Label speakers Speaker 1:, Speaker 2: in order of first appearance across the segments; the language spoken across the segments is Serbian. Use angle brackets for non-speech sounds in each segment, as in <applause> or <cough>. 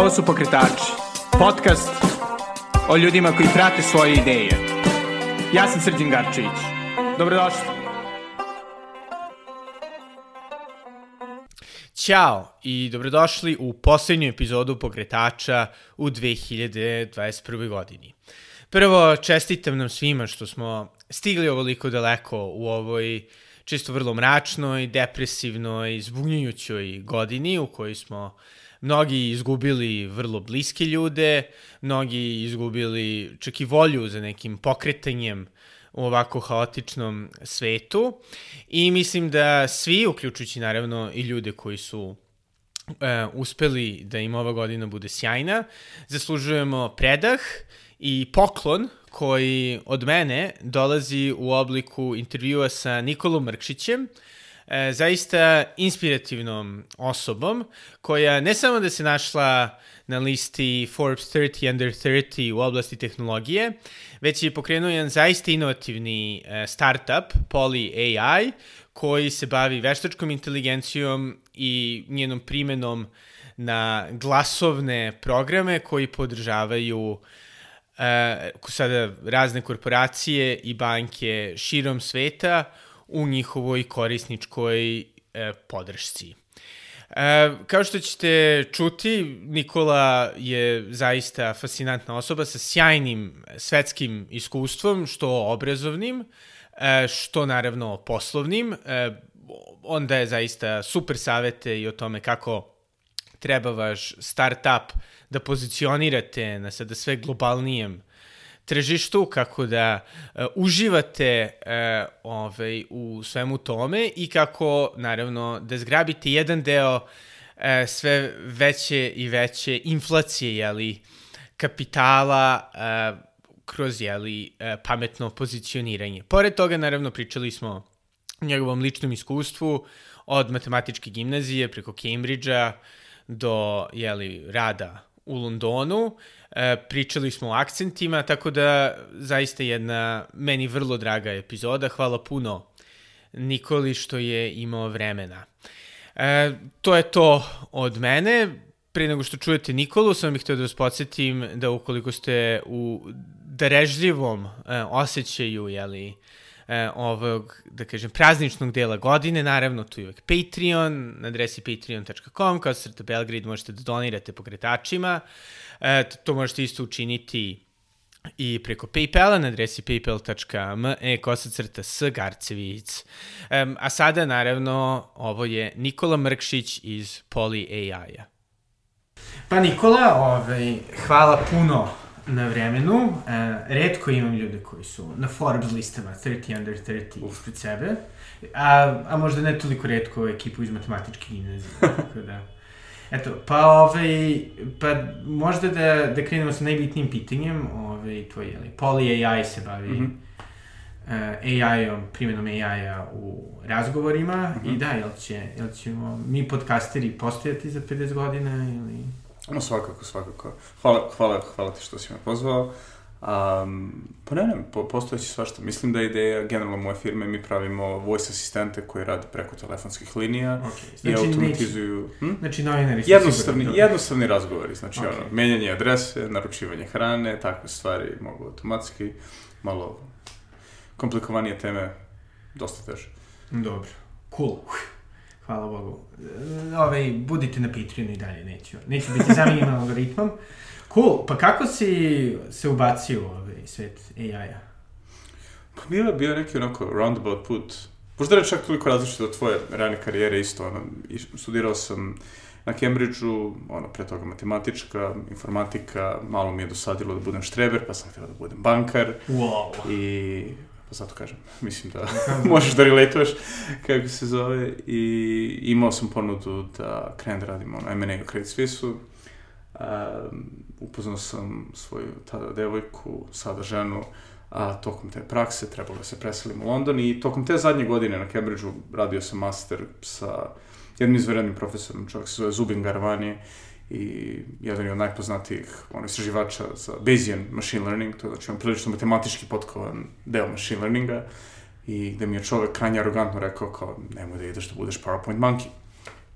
Speaker 1: Ovo su Pokretači, podcast o ljudima koji prate svoje ideje. Ja sam Srđan Garčević. Dobrodošli. Ćao i dobrodošli u poslednju epizodu Pokretača u 2021. godini. Prvo, čestitam nam svima što smo stigli ovoliko daleko u ovoj čisto vrlo mračnoj, depresivnoj, zbunjujućoj godini u kojoj smo mnogi izgubili vrlo bliske ljude, mnogi izgubili čak i volju za nekim pokretanjem u ovako haotičnom svetu. I mislim da svi, uključujući naravno i ljude koji su e, uspeli da im ova godina bude sjajna, zaslužujemo predah i poklon koji od mene dolazi u obliku intervjua sa Nikolom Mrkšićem, e, zaista inspirativnom osobom koja ne samo da se našla na listi Forbes 30 Under 30 u oblasti tehnologije, već je pokrenuo jedan zaista inovativni e, startup, Poly AI, koji se bavi veštačkom inteligencijom i njenom primenom na glasovne programe koji podržavaju e, sada razne korporacije i banke širom sveta u njihovoj korisničkoj e, podršci. E, kao što ćete čuti, Nikola je zaista fascinantna osoba sa sjajnim svetskim iskustvom, što obrazovnim, e, što naravno poslovnim. E, on daje zaista super savete i o tome kako treba vaš startup da pozicionirate na sada sve globalnijem tržištu, kako da uh, uživate uh, ovaj, u svemu tome i kako, naravno, da zgrabite jedan deo uh, sve veće i veće inflacije, jeli, kapitala uh, kroz, jeli, uh, pametno pozicioniranje. Pored toga, naravno, pričali smo o njegovom ličnom iskustvu od matematičke gimnazije preko Cambridgea do, jeli, rada u Londonu. E, pričali smo o akcentima, tako da zaista jedna meni vrlo draga epizoda. Hvala puno Nikoli što je imao vremena. E, to je to od mene. Pre nego što čujete Nikolu, sam bih htio da vas podsjetim da ukoliko ste u darežljivom e, osjećaju, jeli, e, ovog, da kažem, prazničnog dela godine, naravno tu je uvek Patreon, na adresi patreon.com, kao srta Belgrade možete da donirate pokretačima, e, to možete isto učiniti i preko Paypala na adresi paypal.me kosacrta s Garcevic. Um, a sada, naravno, ovo je Nikola Mrkšić iz Poly AI-a. Pa Nikola, ovaj, hvala puno na vremenu. Uh, redko imam ljude koji su na Forbes listama 30 under 30 Uf. ispred sebe. A, a možda ne toliko redko ekipu iz matematičke gimnazije. <laughs> tako da... Eto, pa ovaj, pa možda da, da krenemo sa najbitnijim pitanjem, ovaj, tvoj, jeli, Poly AI se bavi mm -hmm. uh, AI-om, primjenom AI-a u razgovorima mm -hmm. i da, jel, će, jel ćemo mi podcasteri postojati za 50 godina ili...
Speaker 2: No, svakako, svakako. Hvala, hvala, hvala ti što si me pozvao. Um, pa ne, ne, po, postojeći svašta. Mislim da je ideja, generalno moje firme, mi pravimo voice asistente koji rade preko telefonskih linija okay. znači, i automatizuju...
Speaker 1: Hm? Znači, novinari
Speaker 2: jednostavni, jednostavni razgovori, znači okay. ono, menjanje adrese, naručivanje hrane, takve stvari mogu automatski, malo komplikovanije teme, dosta teže.
Speaker 1: Dobro, cool. Hvala Bogu. Ove, ovaj, budite na Patreonu i dalje, neću, neću biti zamenjen <laughs> algoritmom. Cool, pa kako si se ubacio u ovaj svet AI-a?
Speaker 2: Pa bio je bio neki onako roundabout put. Možda ne čak toliko različito od tvoje rane karijere isto, ono, studirao sam na Cambridgeu, ono, pre toga matematička, informatika, malo mi je dosadilo da budem štreber, pa sam htio da budem bankar.
Speaker 1: Wow.
Speaker 2: I pa zato kažem, mislim da <laughs> možeš da relatuješ kako se zove. I imao sam ponudu da krenem da radim ono M&A u Credit Suisse-u. Um, upoznao sam svoju tada devojku, sada ženu, a tokom te prakse trebalo da se preselim u London. I tokom te zadnje godine na Cambridgeu radio sam master sa jednim izverenim profesorom, čovjek se zove Zubin Garvani i jedan je od najpoznatijih ono, istraživača za Bayesian machine learning, to je znači on prilično matematički potkovan deo machine learninga i gde mi je čovek krajnje arogantno rekao kao nemoj da ideš da budeš PowerPoint monkey.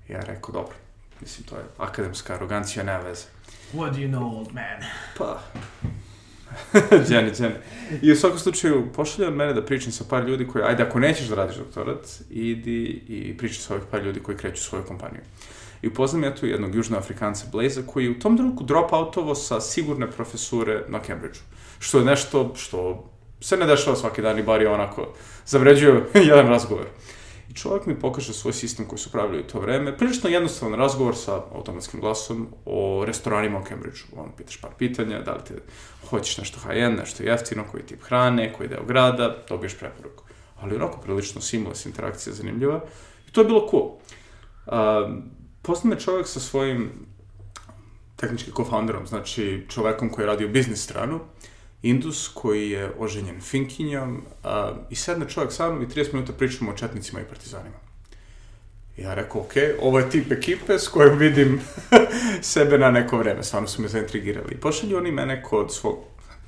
Speaker 2: Ja rekao, dobro, Mislim, to je akademska arogancija, nema veze.
Speaker 1: What do you know, old man?
Speaker 2: Pa, <laughs> Dženi, dženi. I u svakom slučaju, pošalje od mene da pričam sa par ljudi koji, ajde, ako nećeš da radiš doktorat, idi i pričaj sa ovih par ljudi koji kreću svoju kompaniju. I upoznam ja tu jednog južnoafrikanca Blaza koji je u tom trenutku outovo sa sigurne profesure na Cambridgeu. Što je nešto što se ne dešava svaki dan i bar je onako zavređuje <laughs> jedan razgovor. I čovjek mi pokaže svoj sistem koji su pravili u to vreme. Prilično jednostavan razgovor sa automatskim glasom o restoranima u Cambridgeu. On pitaš par pitanja, da li te hoćeš nešto high-end, nešto jeftino, koji tip hrane, koji deo grada, dobiješ preporuku. Ali onako prilično seamless interakcija zanimljiva. I to je bilo cool. Um, Poznam me čovjek sa svojim tehnički co-founderom, znači čovekom koji je radio biznis stranu, Indus koji je oženjen Finkinjom a, i sedne čovjek sa mnom i 30 minuta pričamo o četnicima i partizanima. Ja rekao, ok, ovo je tip ekipe s kojom vidim <laughs> sebe na neko vreme, stvarno su me zaintrigirali. I pošalju oni mene kod svog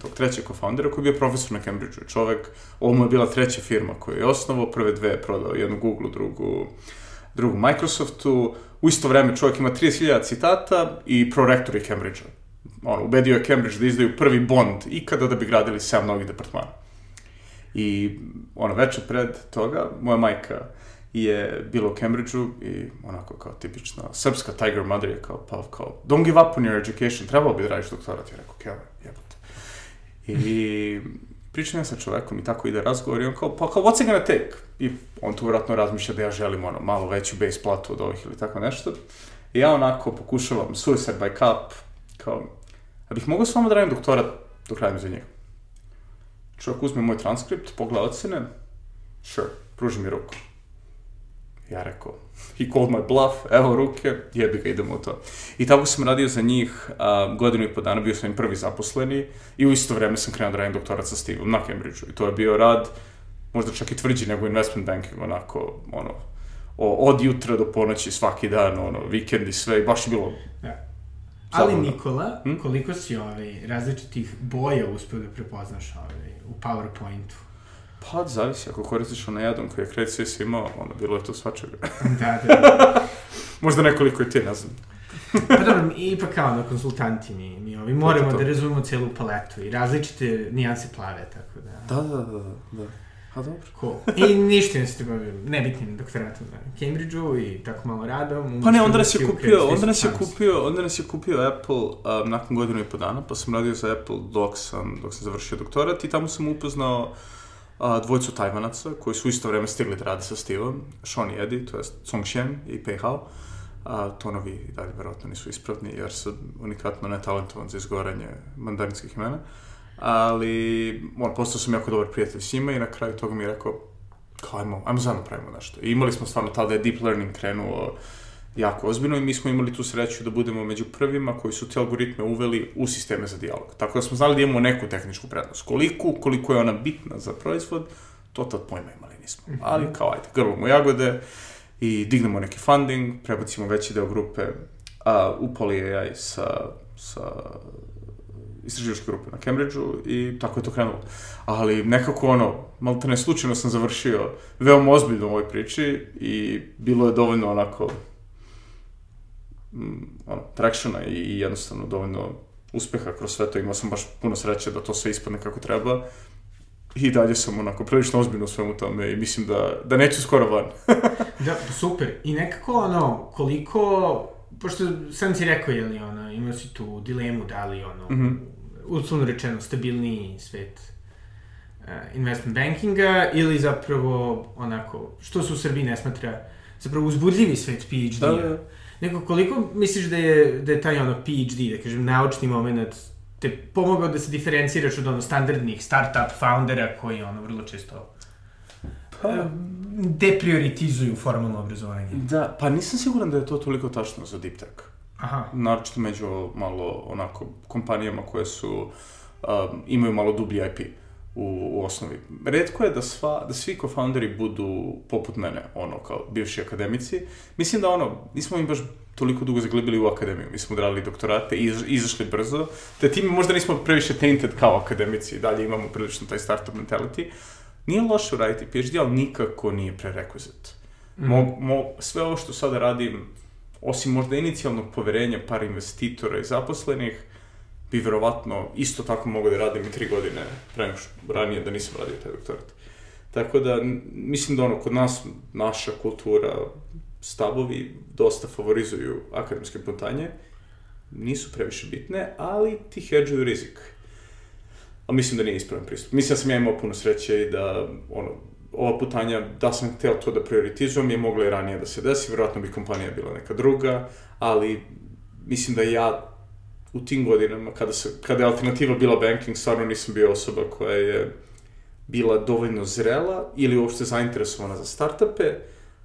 Speaker 2: tog trećeg co-foundera koji je bio profesor na Cambridgeu. Čovek, ovo mu je bila treća firma koju je osnovao, prve dve je prodao, jednu Google, drugu, drugu Microsoftu. U isto vreme čovjek ima 30.000 citata i prorektor je Cambridgea ono, ubedio je Cambridge da izdaju prvi bond ikada da bi gradili 7 novih departmana. I ono, večer pred toga, moja majka je bila u Cambridgeu i onako kao tipična srpska Tiger Mother je kao, pa kao, don't give up on your education, trebao bi da radiš doktorat. Ja rekao, kjave, jebote. I pričam ja sa čovekom i tako ide razgovor i on kao, pa kao, what's it gonna take? I on tu vjerojatno razmišlja da ja želim ono, malo veću base platu od ovih ili tako nešto. I ja onako pokušavam suicide by cup, kao, A bih mogao s vama da radim doktorat dok radim za njega. Čovjek uzme moj transkript, pogleda ocene, sure, pruži mi ruku. Ja rekao, he called my bluff, evo ruke, jebi ga, idemo u to. I tako sam radio za njih a, godinu i po dana, bio sam im prvi zaposleni i u isto vreme sam krenuo da radim doktorat sa Steveom na Cambridgeu. I to je bio rad, možda čak i tvrđi nego investment banking, onako, ono, od jutra do ponoći svaki dan, ono, vikend i sve, i baš je bilo
Speaker 1: ja. Ali Nikola, hm? koliko si ovaj, različitih boja uspio da prepoznaš ovaj, u PowerPointu?
Speaker 2: Pa, zavisi, ako koristiš onaj jedan koji je Credit Suisse imao, ono, bilo je to svačega.
Speaker 1: da, da, da. <laughs>
Speaker 2: Možda nekoliko i ti, ne znam.
Speaker 1: pa dobro, ipak kao na konsultanti mi, mi ovi moramo da razumemo celu paletu i različite nijanse plave, tako da...
Speaker 2: Da, da, da, da. A dobro.
Speaker 1: Cool. I ništa ne se bavio nebitnim doktoratom na Cambridgeu i tako malo radom.
Speaker 2: Pa ne, onda nas je kupio, onda nas je kupio, onda nas je kupio Apple um, nakon godinu i po dana, pa sam radio za Apple dok sam, dok sam završio doktorat i tamo sam upoznao a, dvojcu Tajvanaca koji su isto vreme stigli da rade sa Steveom, Sean i Eddie, to je Song Shen i Pei Hao. A, tonovi i dalje verovatno nisu ispravni jer sam unikatno netalentovan za izgoranje mandarinskih imena. Uh, ali on, postao sam jako dobar prijatelj s njima i na kraju toga mi je rekao, kao ajmo, ajmo zajedno pravimo nešto. I imali smo stvarno tada je deep learning krenuo jako ozbiljno i mi smo imali tu sreću da budemo među prvima koji su te algoritme uveli u sisteme za dijalog. Tako da smo znali da imamo neku tehničku prednost. Koliko, koliko je ona bitna za proizvod, to tad pojma imali nismo. -hmm. Ali kao ajde, grlamo jagode i dignemo neki funding, prebacimo veći deo grupe, a, upali AI sa, sa istraživačke grupe na Cambridgeu i tako je to krenulo. Ali nekako ono, malo te ne slučajno sam završio veoma ozbiljno u ovoj priči i bilo je dovoljno onako mm, ono, tractiona i jednostavno dovoljno uspeha kroz sve to. Imao sam baš puno sreće da to sve ispadne kako treba. I dalje sam onako prilično ozbiljno u svemu tome i mislim da, da neću skoro van. <laughs>
Speaker 1: da, super. I nekako ono, koliko pošto sam ti rekao, je li, ono, imao si tu dilemu da li, ono, mm -hmm uslovno rečeno, stabilniji svet uh, investment bankinga ili zapravo onako, što se u Srbiji ne smatra, zapravo uzbudljivi svet PhD-a. Da, da. Neko, koliko misliš da je, da je taj ono PhD, da kažem, naučni moment te pomogao da se diferenciraš od ono standardnih startup foundera koji ono vrlo često pa, e, deprioritizuju formalno obrazovanje.
Speaker 2: Da, pa nisam siguran da je to toliko tačno za deep tech.
Speaker 1: Aha.
Speaker 2: Naročito među malo onako kompanijama koje su um, imaju malo dublji IP u, u osnovi. Redko je da, sva, da svi co-founderi budu poput mene, ono, kao bivši akademici. Mislim da ono, nismo im baš toliko dugo zaglibili u akademiju. Mi smo odradili doktorate i iz, izašli brzo, te time možda nismo previše tainted kao akademici, dalje imamo prilično taj startup mentality. Nije loše uraditi PhD, ali nikako nije prerequisite. Mm. Mo, mo, sve ovo što sada radim, osim možda inicijalnog poverenja par investitora i zaposlenih, bi verovatno isto tako mogao da radim i tri godine pre nego što ranije da nisam radio taj doktorat. Tako da, mislim da ono, kod nas, naša kultura, stavovi dosta favorizuju akademske putanje, nisu previše bitne, ali ti hedžuju rizik. A mislim da nije ispravan pristup. Mislim da sam ja imao puno sreće i da, ono, ova putanja, da sam hteo to da prioritizujem, je mogla i ranije da se desi, verovatno bi kompanija bila neka druga, ali mislim da ja u tim godinama, kada, se, kada je alternativa bila banking, stvarno nisam bio osoba koja je bila dovoljno zrela ili uopšte zainteresovana za startupe,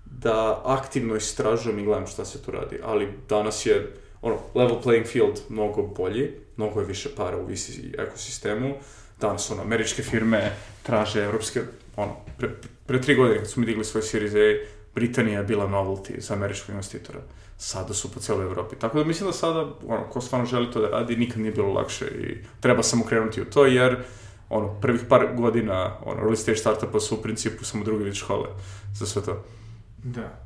Speaker 2: da aktivno istražujem i gledam šta se tu radi. Ali danas je ono, level playing field mnogo bolji, mnogo je više para u visi ekosistemu. Danas, ono, američke firme traže evropske, ono, pre, pre tri godine kad su mi digli svoj Series A, Britanija je bila novelty za američkog investitora. Sada su po celoj Evropi. Tako da mislim da sada, ono, ko stvarno želi to da radi, nikad nije bilo lakše i treba samo krenuti u to, jer ono, prvih par godina, ono, early stage startupa su u principu samo drugi vid škole za sve to.
Speaker 1: Da.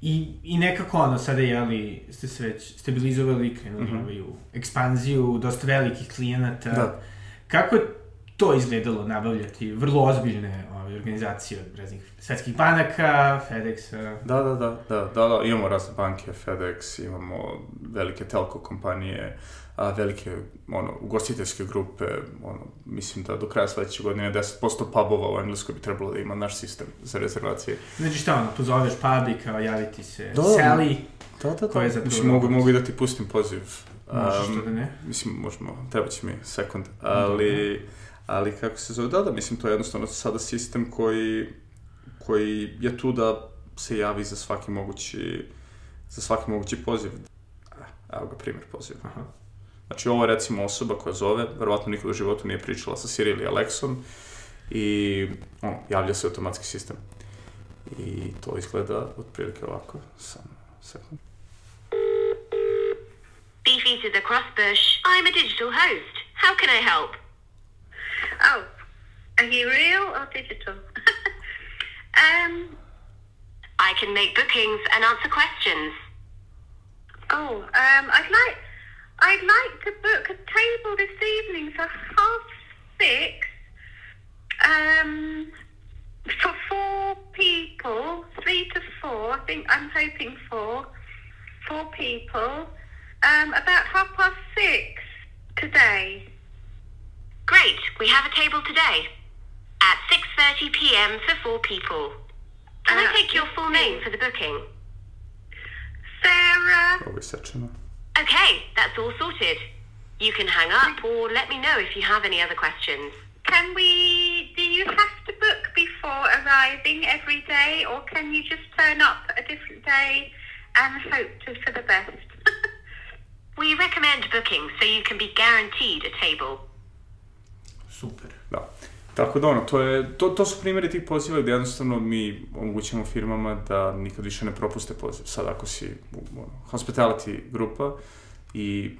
Speaker 1: I, I nekako ono, sada li, ste se već stabilizovali, krenuli mm -hmm. ovaj, u ekspanziju, dosta velikih klijenata. Da. Kako to izgledalo nabavljati vrlo ozbiljne ove, organizacije od raznih svetskih banaka, FedExa?
Speaker 2: Da, da, da, da, da, da, imamo razne banke, FedEx, imamo velike telko kompanije, a, velike ono, ugostiteljske grupe, ono, mislim da do kraja sledeće godine 10% pubova u Engleskoj bi trebalo da ima naš sistem za rezervacije.
Speaker 1: Znači šta ono, pozoveš pub i kao javiti se da, Sally,
Speaker 2: da, da, da. koja je zapravo... Mislim, mogu, mogu i da ti pustim poziv.
Speaker 1: Možeš um, što da ne?
Speaker 2: Mislim, možemo, treba će mi sekund, ali... Da, ali kako se zove, da, da, mislim, to je jednostavno sada sistem koji, koji je tu da se javi za svaki mogući, za svaki mogući poziv. Evo ga primjer poziva. Aha. Znači, ovo je recimo osoba koja zove, verovatno nikad u životu nije pričala sa Siri ili Alexom i on, javlja se automatski sistem. I to izgleda otprilike ovako. Samo sekund. Beefy to the crossbush. I'm a digital host. How can I help?
Speaker 3: Oh, are you real or digital? <laughs> um,
Speaker 4: I can make bookings and answer questions.
Speaker 3: Oh, um, I'd like I'd like to book a table this evening for half six. Um, for four people, three to four. I think I'm hoping for four people. Um, about half past six today.
Speaker 4: Great. We have a table today at 6:30 p.m. for four people. Can uh, I take your full name for the booking?
Speaker 3: Sarah.
Speaker 2: Oh, reception.
Speaker 4: Okay, that's all sorted. You can hang up or let me know if you have any other questions.
Speaker 3: Can we, do you have to book before arriving every day or can you just turn up a different day and hope to, for the best? <laughs>
Speaker 4: we recommend booking so you can be guaranteed a table.
Speaker 1: Super.
Speaker 2: Da. Tako da ono, to, je, to, to su primjeri tih poziva gde jednostavno mi omogućamo firmama da nikad više ne propuste poziv. Sad ako si ono, hospitality grupa i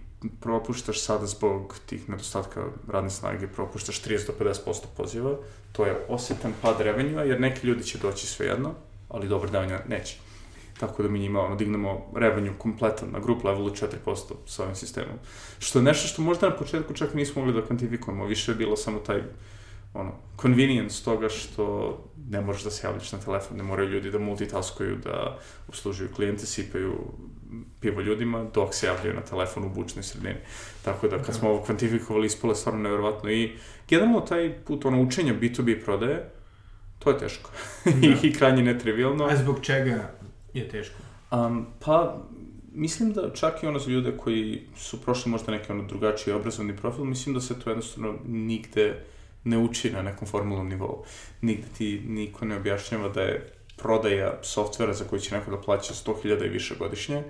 Speaker 2: propuštaš sada zbog tih nedostatka radne snage, propuštaš 30 do 50% poziva, to je osetan pad revenua, jer neki ljudi će doći svejedno, ali dobar davanja neće. Tako da mi njima ono, dignemo revenue kompletan na group levelu 4% sa ovim sistemom. Što je nešto što možda na početku čak nismo mogli da kvantifikujemo, više je bilo samo taj ono, convenience toga što ne možeš da se javljaš na telefon, ne moraju ljudi da multitaskuju, da obslužuju klijente, sipaju pivo ljudima, dok se javljaju na telefon u bučnoj sredini. Tako da, kad smo ovo kvantifikovali, ispole stvarno nevjerovatno i generalno taj put, ono, učenja B2B prodaje, to je teško. Da. <laughs> I krajnje netrivialno.
Speaker 1: A zbog čega je teško?
Speaker 2: Um, pa, mislim da čak i ono za ljude koji su prošli možda neki ono drugačiji obrazovni profil, mislim da se to jednostavno nigde ne uči na nekom formulnom nivou. Nigde ti niko ne objašnjava da je prodaja softvera za koji će neko da plaća 100.000 i više godišnje,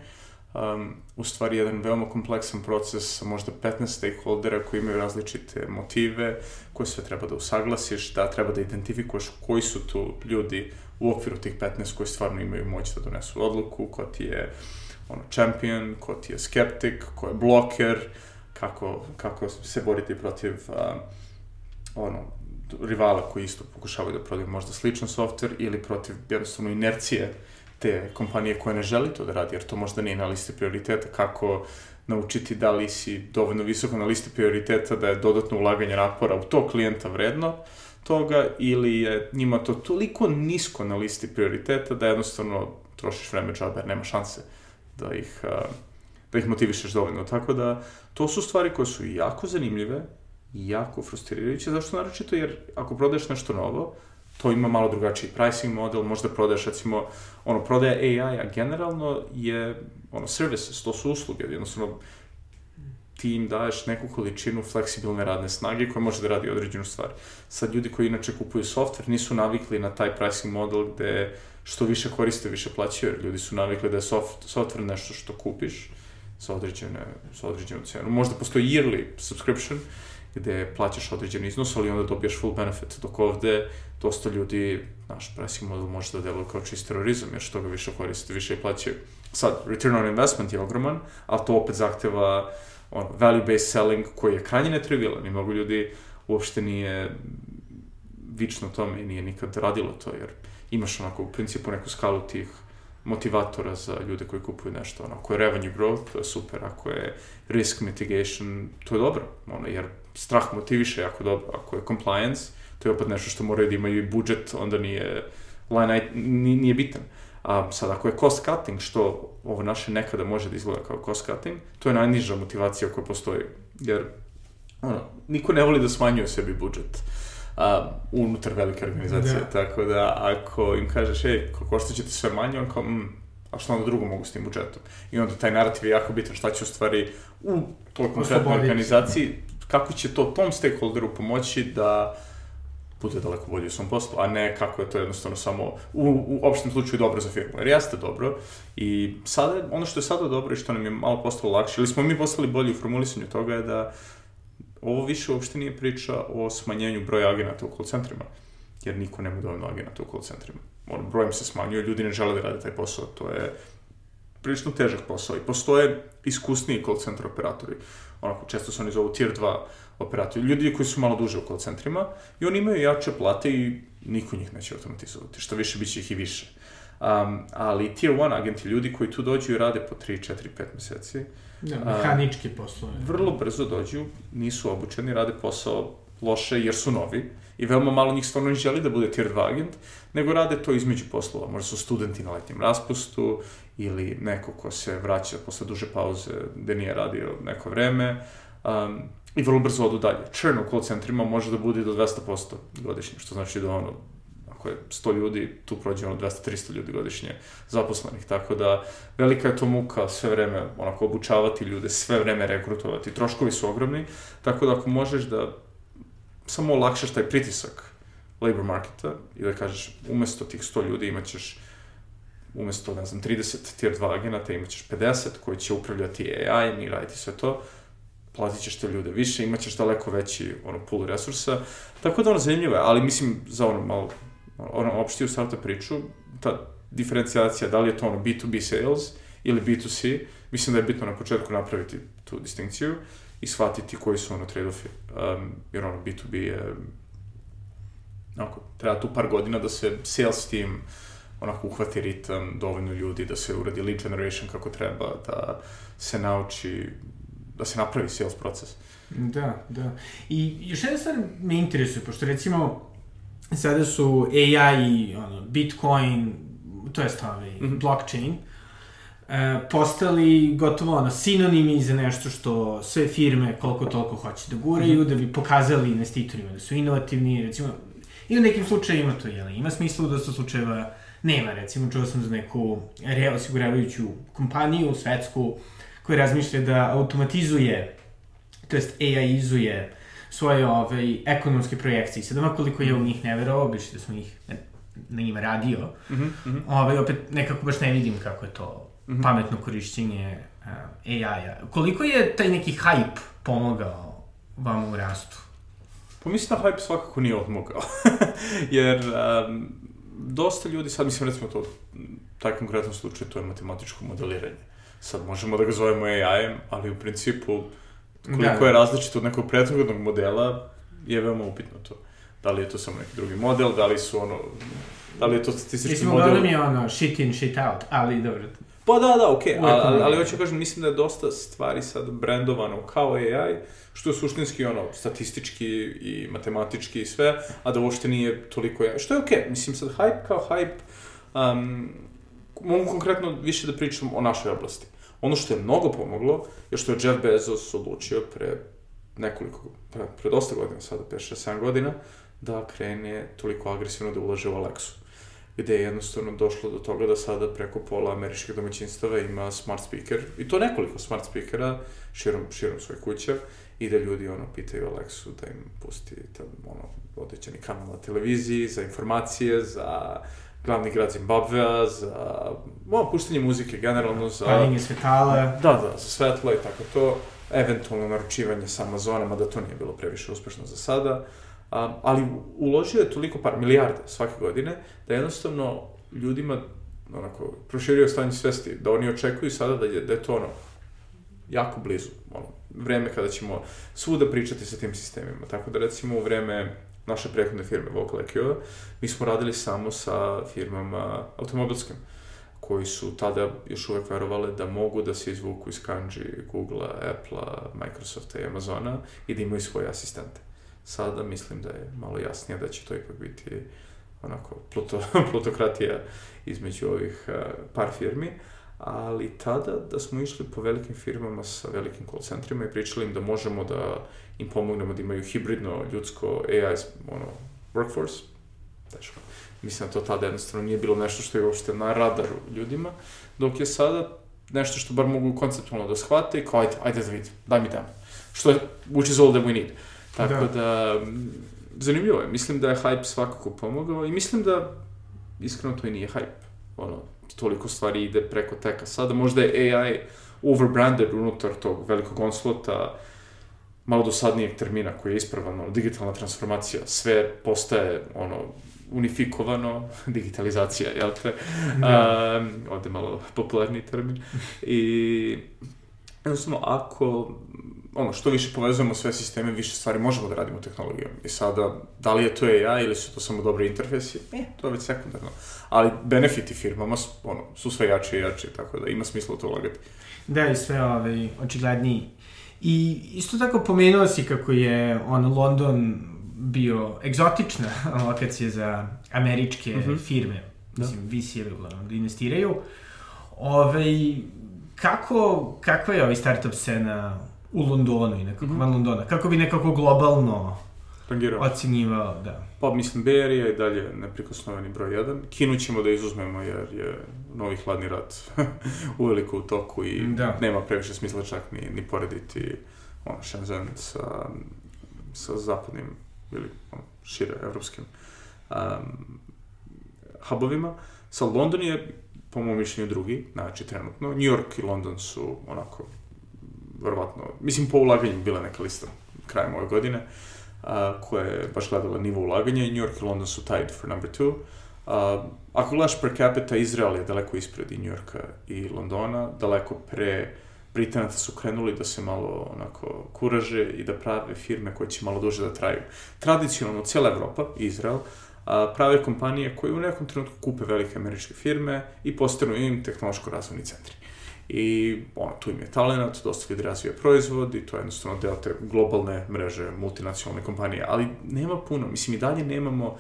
Speaker 2: um, u stvari jedan veoma kompleksan proces sa možda 15 stakeholdera koji imaju različite motive, koje sve treba da usaglasiš, da treba da identifikuješ koji su tu ljudi u okviru tih 15 koji stvarno imaju moć da donesu odluku, ko ti je ono, champion, ko ti je skeptik, ko je bloker, kako, kako se boriti protiv uh, ono, rivala koji isto pokušavaju da prodaju možda sličan softver ili protiv jednostavno inercije te kompanije koje ne želi to da radi, jer to možda nije na listi prioriteta, kako naučiti da li si dovoljno visoko na listi prioriteta da je dodatno ulaganje napora u to klijenta vredno toga ili je njima to toliko nisko na listi prioriteta da jednostavno trošiš vreme džabe nema šanse da ih, da ih motivišeš dovoljno. Tako da, to su stvari koje su jako zanimljive, jako frustrirajuće, zašto? Naročito, jer ako prodaješ nešto novo, to ima malo drugačiji pricing model, možda prodaješ, recimo, ono, prodaja AI-a generalno je, ono, services, to su usluge, jednostavno, ti im daješ neku količinu fleksibilne radne snage koja može da radi određenu stvar. Sad, ljudi koji inače kupuju software nisu navikli na taj pricing model gde što više koriste, više plaćaju, jer ljudi su navikli da je soft, software nešto što kupiš sa određene, sa određenu cenu. Možda postoji yearly subscription, gde plaćaš određen iznos, ali onda dobijaš full benefit, dok ovde dosta ljudi, naš pricing model može da deluje kao čist terorizam, jer što ga više koriste, više i plaćaju. Sad, return on investment je ogroman, ali to opet zahteva on, value-based selling koji je krajnje netrivialan i mnogo ljudi uopšte nije vično tome i nije nikad radilo to, jer imaš onako u principu neku skalu tih motivatora za ljude koji kupuju nešto. Ono, ako je revenue growth, to je super. Ako je risk mitigation, to je dobro. Ono, jer strah motiviše jako dobro. Ako je compliance, to je opet nešto što moraju da imaju i budžet, onda nije, line, nije, bitan. A sad, ako je cost cutting, što ovo naše nekada može da izgleda kao cost cutting, to je najniža motivacija koja postoji. Jer, ono, niko ne voli da smanjuje sebi budžet a, unutar velike organizacije, da. tako da ako im kažeš, ej, košta će ti sve manje, on kao, mm, a što onda drugo mogu s tim budžetom? I onda taj narativ je jako bitan, šta će u stvari u toj konkretnoj organizaciji, kako će to tom stakeholderu pomoći da bude daleko bolje u svom poslu, a ne kako je to jednostavno samo u, u opštem slučaju dobro za firmu. Jer jeste dobro i sada, ono što je sada dobro i što nam je malo postalo lakše, ili smo mi postali bolji u formulisanju toga je da ovo više uopšte nije priča o smanjenju broja agenata u call centrima, jer niko nema dovoljno agenata u call centrima. Ono, brojem se smanjuje, ljudi ne žele da rade taj posao, to je prilično težak posao i postoje iskusniji call center operatori. Onako, često se oni zovu tier 2 operatori, ljudi koji su malo duže u call centrima i oni imaju jače plate i niko njih neće automatizovati, što više biće ih i više. Um, ali tier 1 agenti, ljudi koji tu dođu i rade po 3, 4, 5 meseci,
Speaker 1: Da, mehanički poslove.
Speaker 2: Vrlo brzo dođu, nisu obučeni, rade posao loše jer su novi i veoma malo njih stvarno ne želi da bude tier 2 agent, nego rade to između poslova. Možda su studenti na letnjem raspustu ili neko ko se vraća posle duže pauze gde nije radio neko vreme um, i vrlo brzo odu dalje. Churn u call centrima može da bude do 200% godišnje, što znači da ono, ako je 100 ljudi, tu prođe ono 200-300 ljudi godišnje zaposlenih, tako da velika je to muka sve vreme onako obučavati ljude, sve vreme rekrutovati, troškovi su ogromni, tako da ako možeš da samo olakšaš taj pritisak labor marketa i da kažeš umesto tih 100 ljudi imaćeš umesto, ne znam, 30 tier 2 agenata imaćeš 50 koji će upravljati AI i raditi sve to, platit ćeš te ljude više, imaćeš daleko veći ono, pool resursa, tako da ono zanimljivo je, ali mislim za ono malo ono, opštiju startup priču, ta diferencijacija, da li je to ono B2B sales ili B2C, mislim da je bitno na početku napraviti tu distinkciju i shvatiti koji su ono trade-offi. Um, jer ono, B2B je, onako, treba tu par godina da se sales team onako uhvati ritam, dovoljno ljudi, da se uradi lead generation kako treba, da se nauči, da se napravi sales proces.
Speaker 1: Da, da. I još jedna stvar me interesuje, pošto recimo sada su AI i ono, Bitcoin, to jest ovaj, mm -hmm. blockchain, e, postali gotovo ono, sinonimi za nešto što sve firme koliko toliko hoće da guraju, mm -hmm. da bi pokazali investitorima da su inovativni, recimo, i u nekim slučajima to je, ima smisla da su slučajeva nema, recimo, čuo sam za neku reosiguravajuću kompaniju svetsku koja razmišlja da automatizuje, to jest AI-izuje svoje ovaj, ekonomske projekcije. Sad ono koliko je u njih ne verovao, biš da sam ih na njima radio, mm -hmm. ovaj, opet nekako baš ne vidim kako je to mm -hmm. pametno korišćenje uh, AI-a. Koliko je taj neki hype pomogao vam u rastu?
Speaker 2: Pa mislim da hype svakako nije odmogao. <laughs> Jer um, dosta ljudi, sad mislim recimo to, taj konkretan slučaj, to je matematičko modeliranje. Sad možemo da ga zovemo AI-em, ali u principu koliko da. je različito od nekog prethodnog modela, je veoma upitno to. Da li je to samo neki drugi model, da li su ono da li je to statistički
Speaker 1: Mislim,
Speaker 2: model?
Speaker 1: uglavnom je ono shit in, shit out, ali dobro.
Speaker 2: Pa da, da, okej, okay. Ali, ali, ali hoću kažem, mislim da je dosta stvari sad brandovano kao AI, što je suštinski ono, statistički i matematički i sve, a da uopšte nije toliko AI. Što je okej, okay. mislim sad hype kao hype, um, mogu konkretno više da pričam o našoj oblasti. Ono što je mnogo pomoglo je što je Jeff Bezos odlučio pre nekoliko, pre, pre dosta godina, sada 5, 6, 7 godina, da krene toliko agresivno da ulaže u Alexu gde je jednostavno došlo do toga da sada preko pola američkih domaćinstava ima smart speaker, i to nekoliko smart speakera širom, širom svoje kuće, i da ljudi ono pitaju Alexu da im pusti tam, ono, određeni kanal na televiziji, za informacije, za glavni grad Zimbabvea, za ono, puštanje muzike generalno, za...
Speaker 1: Paljenje svetala.
Speaker 2: Da, da, za svetlo i tako to, eventualno naručivanje sa Amazona, mada to nije bilo previše uspešno za sada, um, ali uložio je toliko par, milijarde svake godine, da jednostavno ljudima onako, proširio stanje svesti, da oni očekuju sada da je, da je to ono, jako blizu, ono, vreme kada ćemo svuda pričati sa tim sistemima. Tako da recimo u vreme naše prethodne firme Vocal IQ, mi smo radili samo sa firmama automobilskim, koji su tada još uvek verovali da mogu da se izvuku iz kanji Google-a, Apple-a, Microsofta i Amazona i da imaju svoje asistente. Sada mislim da je malo jasnije da će to ipak biti onako pluto, <laughs> plutokratija između ovih par firmi, ali tada da smo išli po velikim firmama sa velikim call centrima i pričali im da možemo da im pomognemo da imaju hibridno ljudsko AI ono, workforce, teško. Mislim da to tada jednostavno nije bilo nešto što je uopšte na radaru ljudima, dok je sada nešto što bar mogu konceptualno da shvate i kao ajde, ajde da vidim, daj mi demo. Što je, which is all that we need. Tako da, da zanimljivo je. Mislim da je hype svakako pomogao i mislim da iskreno to i nije hype. Ono, toliko stvari ide preko teka. Sada možda je AI overbranded unutar tog velikog onslota, malo dosadnijeg termina koji je ispravan, ono, digitalna transformacija, sve postaje, ono, unifikovano, <laughs> digitalizacija, jel te? Da. Um, ovde malo popularni termin. I, jednostavno, ako ono, što više povezujemo sve sisteme, više stvari možemo da radimo tehnologijom. I sada, da li je to AI ili su to samo dobre interfejsi, e, to je već sekundarno. Ali benefiti firmama su, ono, su sve jače i jače, tako da ima smisla u to ulagati.
Speaker 1: Da, i sve ovaj, očigledniji. I isto tako pomenuo si kako je on London bio egzotična <laughs> lokacija za američke mm -hmm. firme, da. mislim, VC-evi uglavnom, da investiraju. Ove, ovaj, kako, kakva je ovaj startup scena u Londonu i nekako mm -hmm. van Londona? Kako bi nekako globalno
Speaker 2: Rangirao.
Speaker 1: ocenjivao, da?
Speaker 2: Pa mislim, Area je dalje neprikosnoveni broj 1. Kinu ćemo da izuzmemo jer je novi hladni rat <laughs> uveliko u toku i da. nema previše smisla čak ni, ni porediti ono, Shenzhen sa, sa zapadnim ili ono, šire evropskim um, hubovima. Sa London je, po mojom mišljenju, drugi, znači trenutno. New York i London su onako verovatno, mislim po ulaganju bila neka lista krajem ove godine, a, koja je baš gledala nivo ulaganja i New York i London su tied for number two. A, ako gledaš per capita, Izrael je daleko ispred i New Yorka i Londona, daleko pre Britanaca su krenuli da se malo onako kuraže i da prave firme koje će malo duže da traju. Tradicionalno, cijela Evropa, Izrael, prave kompanije koje u nekom trenutku kupe velike američke firme i postanu im tehnološko-razvojni centri i ono, tu im je talent, dosta ljudi razvija proizvod i to je jednostavno deo te globalne mreže multinacionalne kompanije, ali nema puno, mislim i dalje nemamo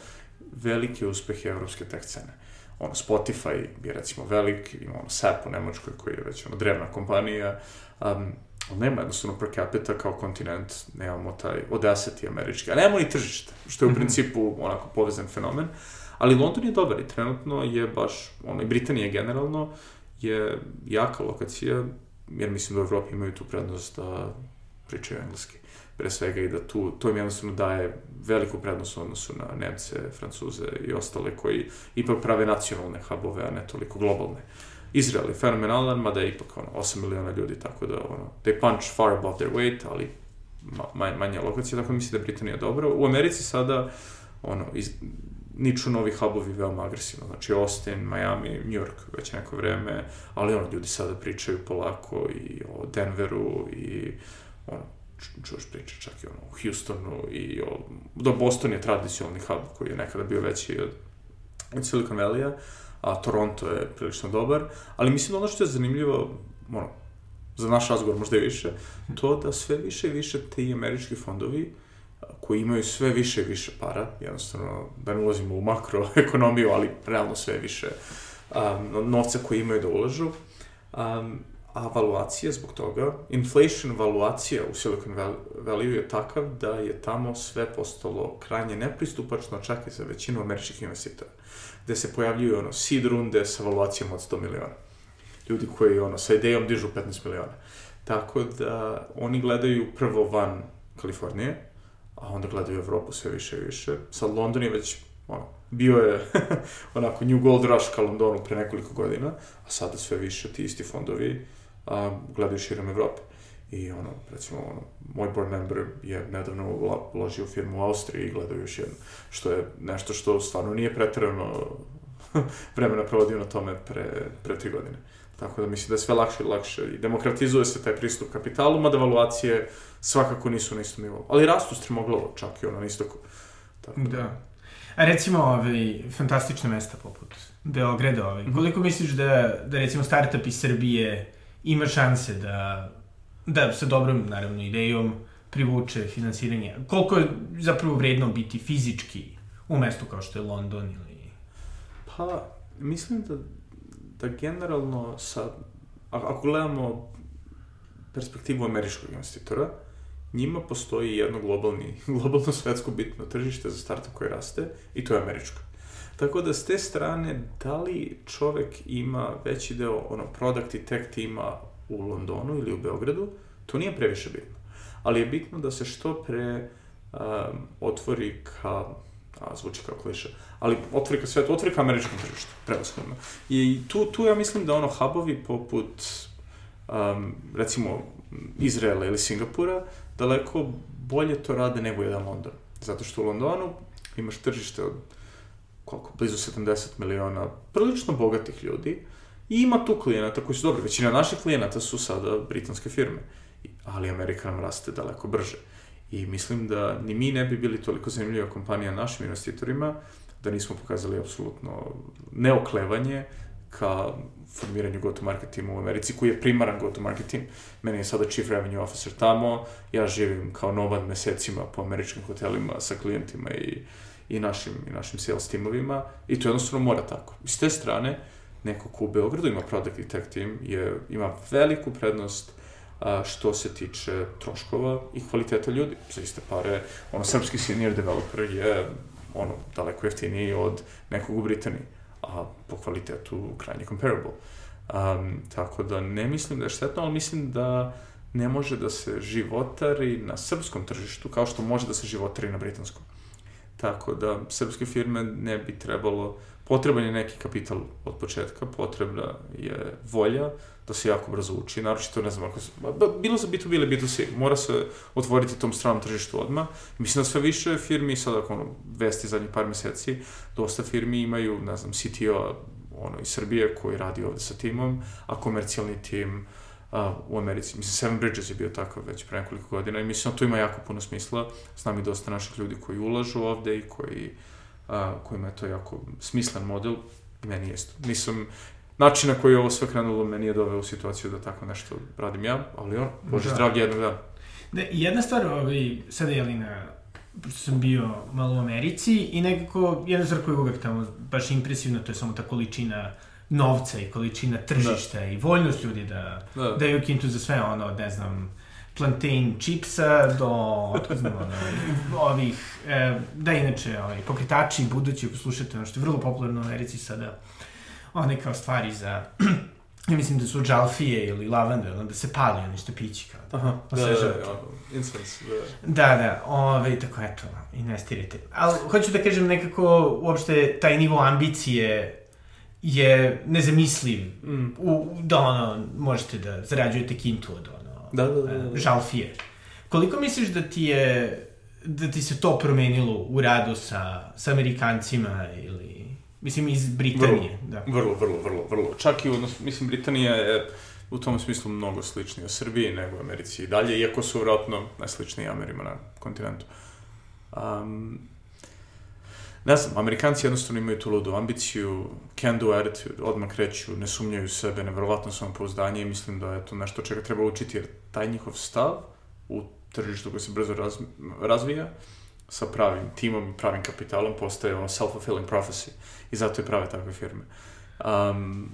Speaker 2: velike uspehe evropske tech scene. Ono, Spotify je recimo velik, ima ono SAP u Nemačkoj koji je već ono drevna kompanija, um, ali nema jednostavno per capita kao kontinent, nemamo taj odeseti američki, a nemamo ni tržište, što je u principu onako povezan fenomen, ali London je dobar i trenutno je baš, ono, i Britanija generalno, je jaka lokacija, jer mislim da u Evropi imaju tu prednost da pričaju engleski pre svega i da tu, to im jednostavno daje veliku prednost u odnosu na Nemce, Francuze i ostale koji ipak prave nacionalne hubove, a ne toliko globalne. Izrael je fenomenalan, mada je ipak ono, 8 miliona ljudi, tako da ono, they punch far above their weight, ali ma, manja lokacija, tako da mislim da je Britanija dobra. U Americi sada ono, iz, niču novi hubovi veoma agresivno, znači Austin, Miami, New York već neko vreme, ali ono, ljudi sada pričaju polako i o Denveru i ono, čuješ priče čak i ono, o Houstonu i o, do Boston je tradicionalni hub koji je nekada bio veći od od Silicon Valley-a, a Toronto je prilično dobar, ali mislim da ono što je zanimljivo, ono, za naš razgovor možda i više, to da sve više i više ti američki fondovi koji imaju sve više i više para, jednostavno, da ne ulazimo u makroekonomiju, ali realno sve više um, novca koji imaju da ulažu, um, a valuacija zbog toga, inflation valuacija u Silicon Valley je takav da je tamo sve postalo krajnje nepristupačno čak i za većinu američkih investitora, gde se pojavljuju ono seed runde sa valuacijom od 100 miliona. Ljudi koji ono sa idejom dižu 15 miliona. Tako da oni gledaju prvo van Kalifornije, a onda gledaju Evropu sve više i više. Sad London je već ono, bio je <laughs> onako New Gold Rush ka Londonu pre nekoliko godina, a sada sve više ti isti fondovi a, gledaju širom Evrope. I ono, recimo, ono, moj board member je nedavno uložio firmu u Austriji i gledaju još jednu, što je nešto što stvarno nije pretrano <laughs> vremena provodio na tome pre, pre tri godine. Tako da mislim da je sve lakše i lakše i demokratizuje se taj pristup kapitalu, mada valuacije svakako nisu na istom nivou. Ali rastu strimoglavo čak i ono na istoku.
Speaker 1: Tako da. da. A recimo, ovaj, fantastične mesta poput Beograda, ovaj. Mm -hmm. koliko misliš da, da recimo startup iz Srbije ima šanse da, da sa dobrom, naravno, idejom privuče finansiranje? Koliko je zapravo vredno biti fizički u mestu kao što je London ili...
Speaker 2: Pa, mislim da, da generalno sa, ako gledamo perspektivu američkog investitora, njima postoji jedno globalni, <laughs> globalno svetsko bitno tržište za startup koji raste i to je američko. Tako da s te strane, da li čovek ima veći deo ono, product i tech tima u Londonu ili u Beogradu, to nije previše bitno. Ali je bitno da se što pre um, otvori ka a, zvuči kao kliše, ali otvori ka svetu, otvori ka američkom tržištu, prevashodno. I tu, tu ja mislim da ono hubovi poput, um, recimo, Izraela ili Singapura, daleko bolje to rade nego jedan London. Zato što u Londonu imaš tržište od koliko, blizu 70 miliona prilično bogatih ljudi i ima tu klijenata koji su dobri. Većina naših klijenata su sada britanske firme, ali Amerika nam raste daleko brže. I mislim da ni mi ne bi bili toliko zanimljiva kompanija našim investitorima da nismo pokazali apsolutno neoklevanje ka formiranju go-to-market tima u Americi, koji je primaran go-to-market tim. Meni je sada chief revenue officer tamo, ja živim kao nomad mesecima po američkim hotelima sa klijentima i, i, našim, i našim sales timovima i to jednostavno mora tako. I s te strane, neko ko u Beogradu ima product i tech team je, ima veliku prednost a, što se tiče troškova i kvaliteta ljudi. Za iste pare, ono, srpski senior developer je ono, daleko jeftiniji od nekog u Britaniji a po kvalitetu krajnje comparable. Um, tako da ne mislim da je štetno, ali mislim da ne može da se životari na srpskom tržištu kao što može da se životari na britanskom. Tako da srpske firme ne bi trebalo, potreban je neki kapital od početka, potrebna je volja da se jako brzo uči, naročito ne znam ako se, bilo za B2B ili B2C, mora se otvoriti tom stranom tržištu odmah. Mislim da sve više firmi, sad ako ono, vesti zadnjih par meseci, dosta firmi imaju, ne znam, CTO ono, iz Srbije koji radi ovde sa timom, a komercijalni tim a, u Americi. Mislim, Seven Bridges je bio takav već pre nekoliko godina i mislim da to ima jako puno smisla. Znam i dosta naših ljudi koji ulažu ovde i koji, a, kojima je to jako smislen model. Meni jeste. Nisam, način na koji je ovo sve krenulo meni je doveo u situaciju da tako nešto radim ja, ali on, bože da. zdravlje jednog dana.
Speaker 1: Da, jedna stvar, ovaj, sada je li na pošto sam bio malo u Americi i nekako jedna stvar koja je uvek tamo baš impresivna, to je samo ta količina novca i količina tržišta da. i voljnost ljudi da da. daju kintu za sve ono, ne znam, plantain chipsa do, znam, ono, ovih, e, da inače, ovaj, pokretači budući, ako slušate ono što je vrlo popularno u Americi sada, one kao stvari za <clears throat> ja mislim da su džalfije ili lavande, ono da se pali ono što pići kao
Speaker 2: da, Aha, da, da, da, da, incense,
Speaker 1: da. Da, da, ove, tako eto, investirajte. Ali hoću da kažem nekako, uopšte, taj nivo ambicije je nezamisliv, mm. u, da ono, možete da zarađujete kintu od ono,
Speaker 2: da, da, da, da.
Speaker 1: žalfije. Koliko misliš da ti je, da ti se to promenilo u radu sa, sa Amerikancima ili Mislim, iz Britanije,
Speaker 2: vrlo, da. Vrlo, vrlo, vrlo, vrlo. Čak i, odnos, mislim, Britanija je u tom smislu mnogo sličnija Srbiji nego Americi i dalje, iako su vratno najsličniji Amerima na kontinentu. Um, ne znam, Amerikanci jednostavno imaju tu ludu ambiciju, can do attitude, odmah kreću, ne sumnjaju sebe, nevjerovatno samopouzdanje i mislim da je to nešto čega treba učiti, jer taj njihov stav u tržištu koji se brzo raz, razvija, sa pravim timom i pravim kapitalom postaje ono self-fulfilling prophecy i zato je prave takve firme. Um,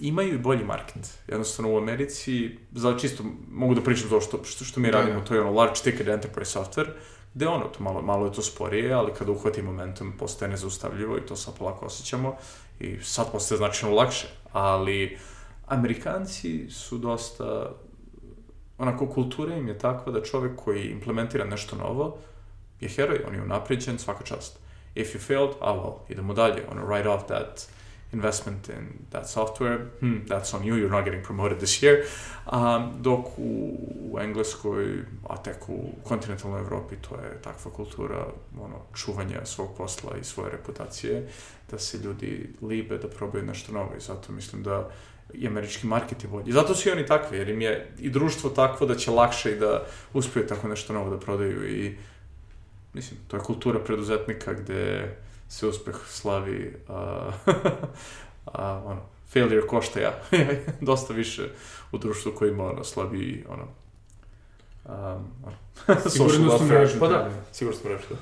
Speaker 2: imaju i bolji market. Jednostavno u Americi, za čisto mogu da pričam to što, što, što mi
Speaker 1: Da,
Speaker 2: radimo,
Speaker 1: da.
Speaker 2: to je ono large ticket enterprise software, gde ono, to malo, malo je to sporije, ali kada uhvati momentum postaje nezaustavljivo i to sad polako osjećamo i sad postaje značajno lakše, ali Amerikanci su dosta onako kultura im je takva da čovek koji implementira nešto novo je heroj, on je unapređen, svaka čast. If you failed, ah well, idemo dalje, ono, write off that investment in that software, hmm, that's on you, you're not getting promoted this year. Um, dok u, u Engleskoj, a tek u kontinentalnoj Evropi, to je takva kultura ono, čuvanja svog posla i svoje reputacije, da se ljudi libe da probaju nešto novo i zato mislim da i američki market je bolji. I zato su i oni takvi, jer im je i društvo takvo da će lakše i da uspeju tako nešto novo da prodaju i mislim, to je kultura preduzetnika gde se uspeh slavi, a, <laughs> a ono, failure košta ja, <laughs> dosta više u društvu koji ima ono, slabi, ono, um, ono, <laughs> social welfare. Pa
Speaker 1: da,
Speaker 2: da,
Speaker 1: da.
Speaker 2: sigurnosnu mrežu, da.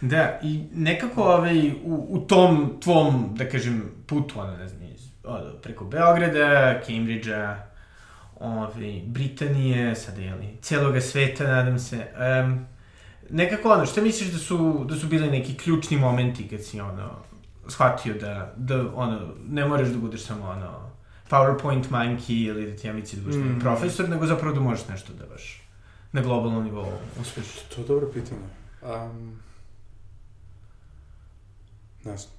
Speaker 1: Da, i nekako ovaj, u, u tom tvom, da kažem, putu, ono, ne znam, iz, od, preko Beograda, Cambridgea, ovaj, Britanije, sada, jeli, celoga sveta, nadam se, um, nekako, ono, šta misliš da su, da su bili neki ključni momenti kad si, ono, shvatio da, da, ono, ne moraš da budeš samo, ono, PowerPoint monkey ili da ti ambicije da budeš
Speaker 2: Mm.
Speaker 1: profesor, nego zapravo da možeš nešto da baš na globalnom nivou uspeš.
Speaker 2: To je dobro pitanje. Um, ne znam.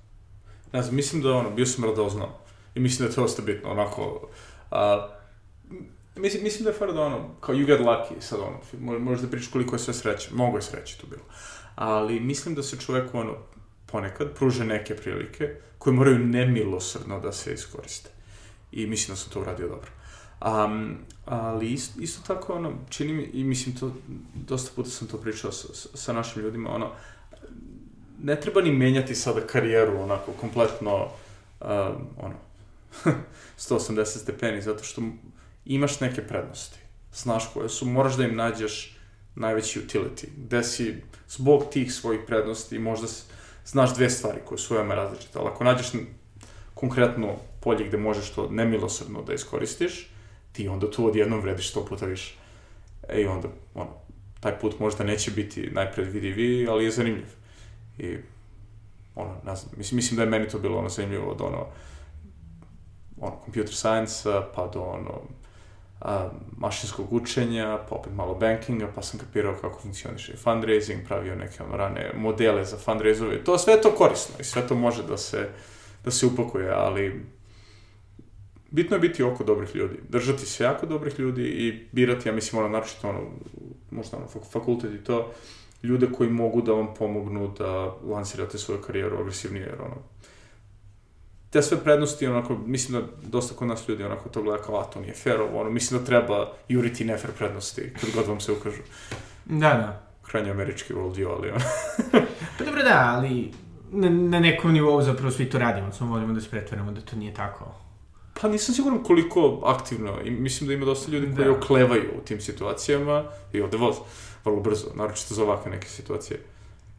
Speaker 2: Ne znam, mislim da ono, bio sam radoznao. I mislim da je to dosta bitno, onako... A, mislim, mislim da je fara da ono, kao you get lucky, sad ono, mo- možeš da pričaš koliko je sve sreće, mnogo je sreće tu bilo. Ali mislim da se čoveku ono, ponekad pruže neke prilike koje moraju nemilosrdno da se iskoriste. I mislim da sam to uradio dobro. Um, ali isto, isto tako, ono, čini mi, i mislim to, dosta puta sam to pričao sa, sa našim ljudima, ono, ne treba ni menjati sada karijeru, onako, kompletno, um, ono, <laughs> 180 stepeni, zato što imaš neke prednosti, znaš koje su, moraš da im nađeš najveći utility, gde si zbog tih svojih prednosti možda znaš dve stvari koje su veoma različite, ali ako nađeš konkretno polje gde možeš to nemilosrdno da iskoristiš, ti onda tu odjednom vrediš sto puta više. E i onda, ono, taj put možda neće biti najpredvidiviji, ali je zanimljiv. I, ono, ne znam, mislim, mislim da je meni to bilo ono zanimljivo od ono, ono, computer science pa do ono, a, mašinskog učenja, pa opet malo bankinga, pa sam kapirao kako funkcioniše fundraising, pravio neke rane modele za fundraisove. To sve je to korisno i sve to može da se, da se upakuje, ali bitno je biti oko dobrih ljudi. Držati se jako dobrih ljudi i birati, ja mislim, ono, naročito ono, možda ono, fak- fakultet i to, ljude koji mogu da vam pomognu da lansirate svoju karijeru agresivnije, jer ono, te sve prednosti, onako, mislim da dosta kod nas ljudi onako to gleda kao, a to nije fair, ovo, ono, mislim da treba juriti nefair prednosti, kad god vam se ukažu.
Speaker 1: Da, da.
Speaker 2: Krajnje američki worldview, ali ono.
Speaker 1: Pa dobro da, ali na, na nekom nivou zapravo svi to radimo, samo volimo da se pretvaramo da to nije tako.
Speaker 2: Pa nisam siguran koliko aktivno, i mislim da ima dosta ljudi koji
Speaker 1: Da.
Speaker 2: oklevaju u tim situacijama i ode voz vrlo brzo, naročito za ovakve neke situacije.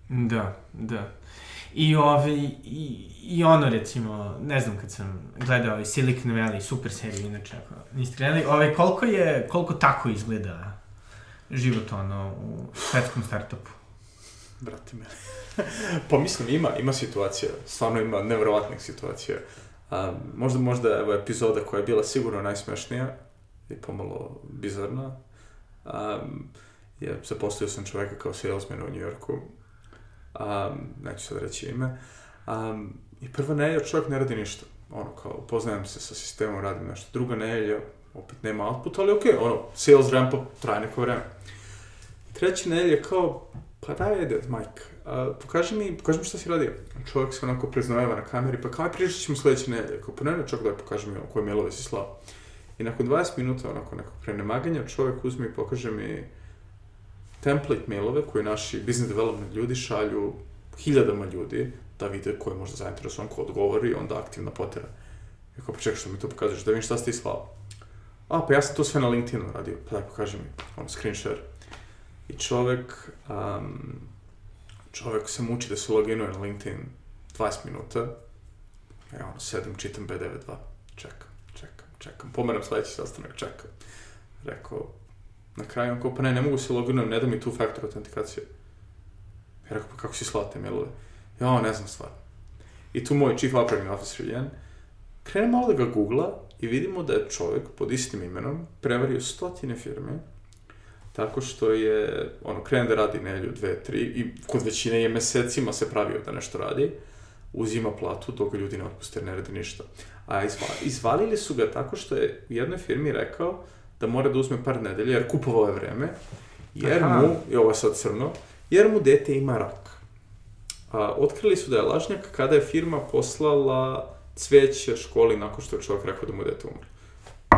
Speaker 1: Da, da. I, ovaj, i, i ono recimo, ne znam kad sam gledao ovaj Silicon Valley, super seriju inače, ako niste gledali, ovaj, koliko je, koliko tako izgleda život ono u svetskom startupu?
Speaker 2: Brate me. <laughs> pa mislim, ima, ima situacija, stvarno ima nevjerovatnih situacija. Um, možda, možda, evo, epizoda koja je bila sigurno najsmešnija i pomalo bizarna. Um, je, zaposlio sam čoveka kao salesmana u New Yorku. Um, neću sad reći ime. Um, I prva nedelja čovjek ne radi ništa. Ono, kao, upoznajem se sa sistemom, radim nešto. Druga nedelja, opet nema output, ali okej, ono, sales ramp up traje neko vreme. Treća nedelja kao, pa daj, ajde, Mike, a, pokaži mi, pokaži mi šta si radio. Čovjek se onako preznojeva na kameri, pa kao, pričat ćemo sledeće nedelje. Kao, pa ne, ne, čak daj, pokaži mi koje mailove si slao. I nakon 20 minuta, onako, nekog prenemaganja, čovjek uzme i pokaže mi template mailove koje naši business development ljudi šalju hiljadama ljudi da vide ko je možda zainteresovan, ko odgovori, onda aktivna potera. I kao, pa čekaj što mi to pokažeš, da vidim šta ste islao. A, pa ja sam to sve na LinkedInu radio, pa daj pokaži mi, ono, screen share. I čovek, um, čovek se muči da se loginuje na LinkedIn 20 minuta, ja ono, sedim, čitam B92, čekam, čekam, čekam, pomeram sledeći sastanak, čekam. Rekao, na kraju on kao, pa ne, ne mogu se loginujem, ne da mi tu faktor autentikacije. Ja rekao, pa kako si slao te mailove? Ja, ne znam stvar. I tu moj chief operating officer jedan, krene malo da ga googla i vidimo da je čovjek pod istim imenom prevario stotine firme tako što je, ono, krene da radi nelju, dve, tri i kod većine je mesecima se pravio da nešto radi, uzima platu dok ljudi ne otpuste ne radi ništa. A izva, izvalili su ga tako što je u jednoj firmi rekao da mora da uzme par nedelja jer kupovao je vreme, jer
Speaker 1: Aha.
Speaker 2: mu, i ovo je sad crno, jer mu dete ima rak. A, otkrili su da je lažnjak kada je firma poslala cveće školi nakon što je čovjek rekao da mu dete umre.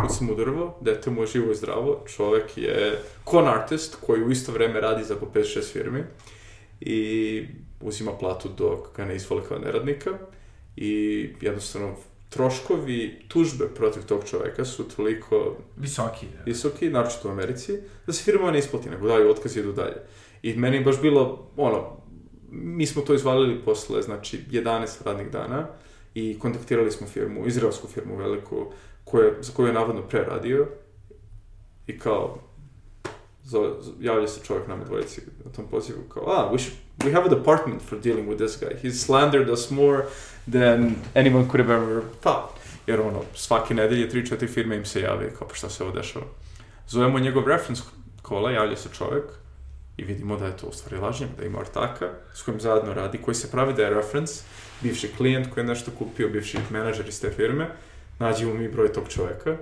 Speaker 2: Kuca mu drvo, dete mu je živo i zdravo, čovjek je con artist koji u isto vreme radi za po 5-6 firmi i uzima platu dok ga ne izvole kao neradnika i jednostavno troškovi tužbe protiv tog čoveka su toliko
Speaker 1: Visoki, da.
Speaker 2: visoki, naročito u Americi, da se firma ne isplati, nego daju otkaz i idu dalje. I meni je baš bilo, ono, mi smo to izvalili posle, znači, 11 radnih dana i kontaktirali smo firmu, izraelsku firmu veliku, koje, za koju je navodno preradio i kao, zove, javlja se čovjek nama dvojici na tom pozivu, kao, ah, we, should, we have a department for dealing with this guy. He's slandered us more than anyone could have ever thought. Jer ono, svake nedelje 3-4 firme im se jave, kao pa šta se ovo dešava. Zovemo njegov reference kola, javlja se čovek i vidimo da je to u stvari lažnjak, da ima ortaka s kojim zajedno radi, koji se pravi da je reference, bivši klijent koji je nešto kupio, bivši menadžer iz te firme, nađemo mi broj tog čoveka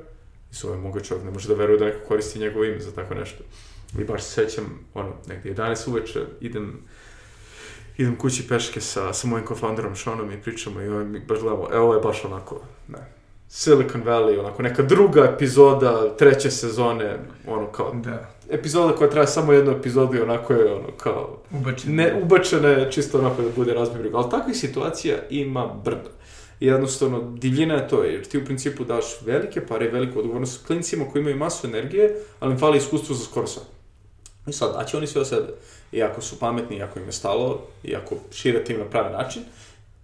Speaker 2: i zovemo ga čovek, ne može da veruje da neko koristi njegovo ime za tako nešto. I baš se sećam, ono, negdje 11 uveče, idem idem kući peške sa, sa mojim co-founderom Seanom i pričamo i on mi baš gledamo, e, ovo je baš onako, ne, Silicon Valley, onako neka druga epizoda treće sezone, ono kao,
Speaker 1: Da.
Speaker 2: epizoda koja traje samo jednu epizodu i onako je ono kao,
Speaker 1: Ubačen.
Speaker 2: ne, ubačena je čisto onako da bude razbij briga, ali takvih situacija ima brdo. Jednostavno, divljina je to, jer ti u principu daš velike pare i veliku odgovornost klincima koji imaju masu energije, ali im fali iskustvo za skoro sve. I sad, daće oni sve od sebe. I ako su pametni, i ako im je stalo, i ako šire tim na pravi način,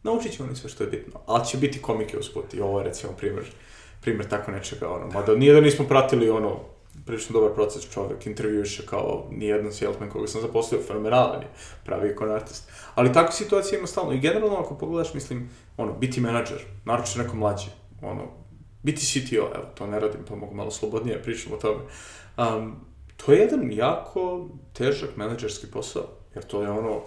Speaker 2: naučit će oni sve što je bitno. Ali će biti komike usput i ovo je recimo primjer, primjer tako nečega, ono, mada nije da nismo pratili ono, prilično dobar proces čovek, intervjuše kao nijedan salesman koga sam zaposlio, fenomenalan je, pravi ikon artist. Ali takve situacije ima stalno i generalno ako pogledaš, mislim, ono, biti menadžer, naročito neko mlađi, ono, biti CTO, evo, to ne radim, pa mogu malo slobodnije pričam o tome. Um, to je jedan jako težak menadžerski posao, jer to je ono,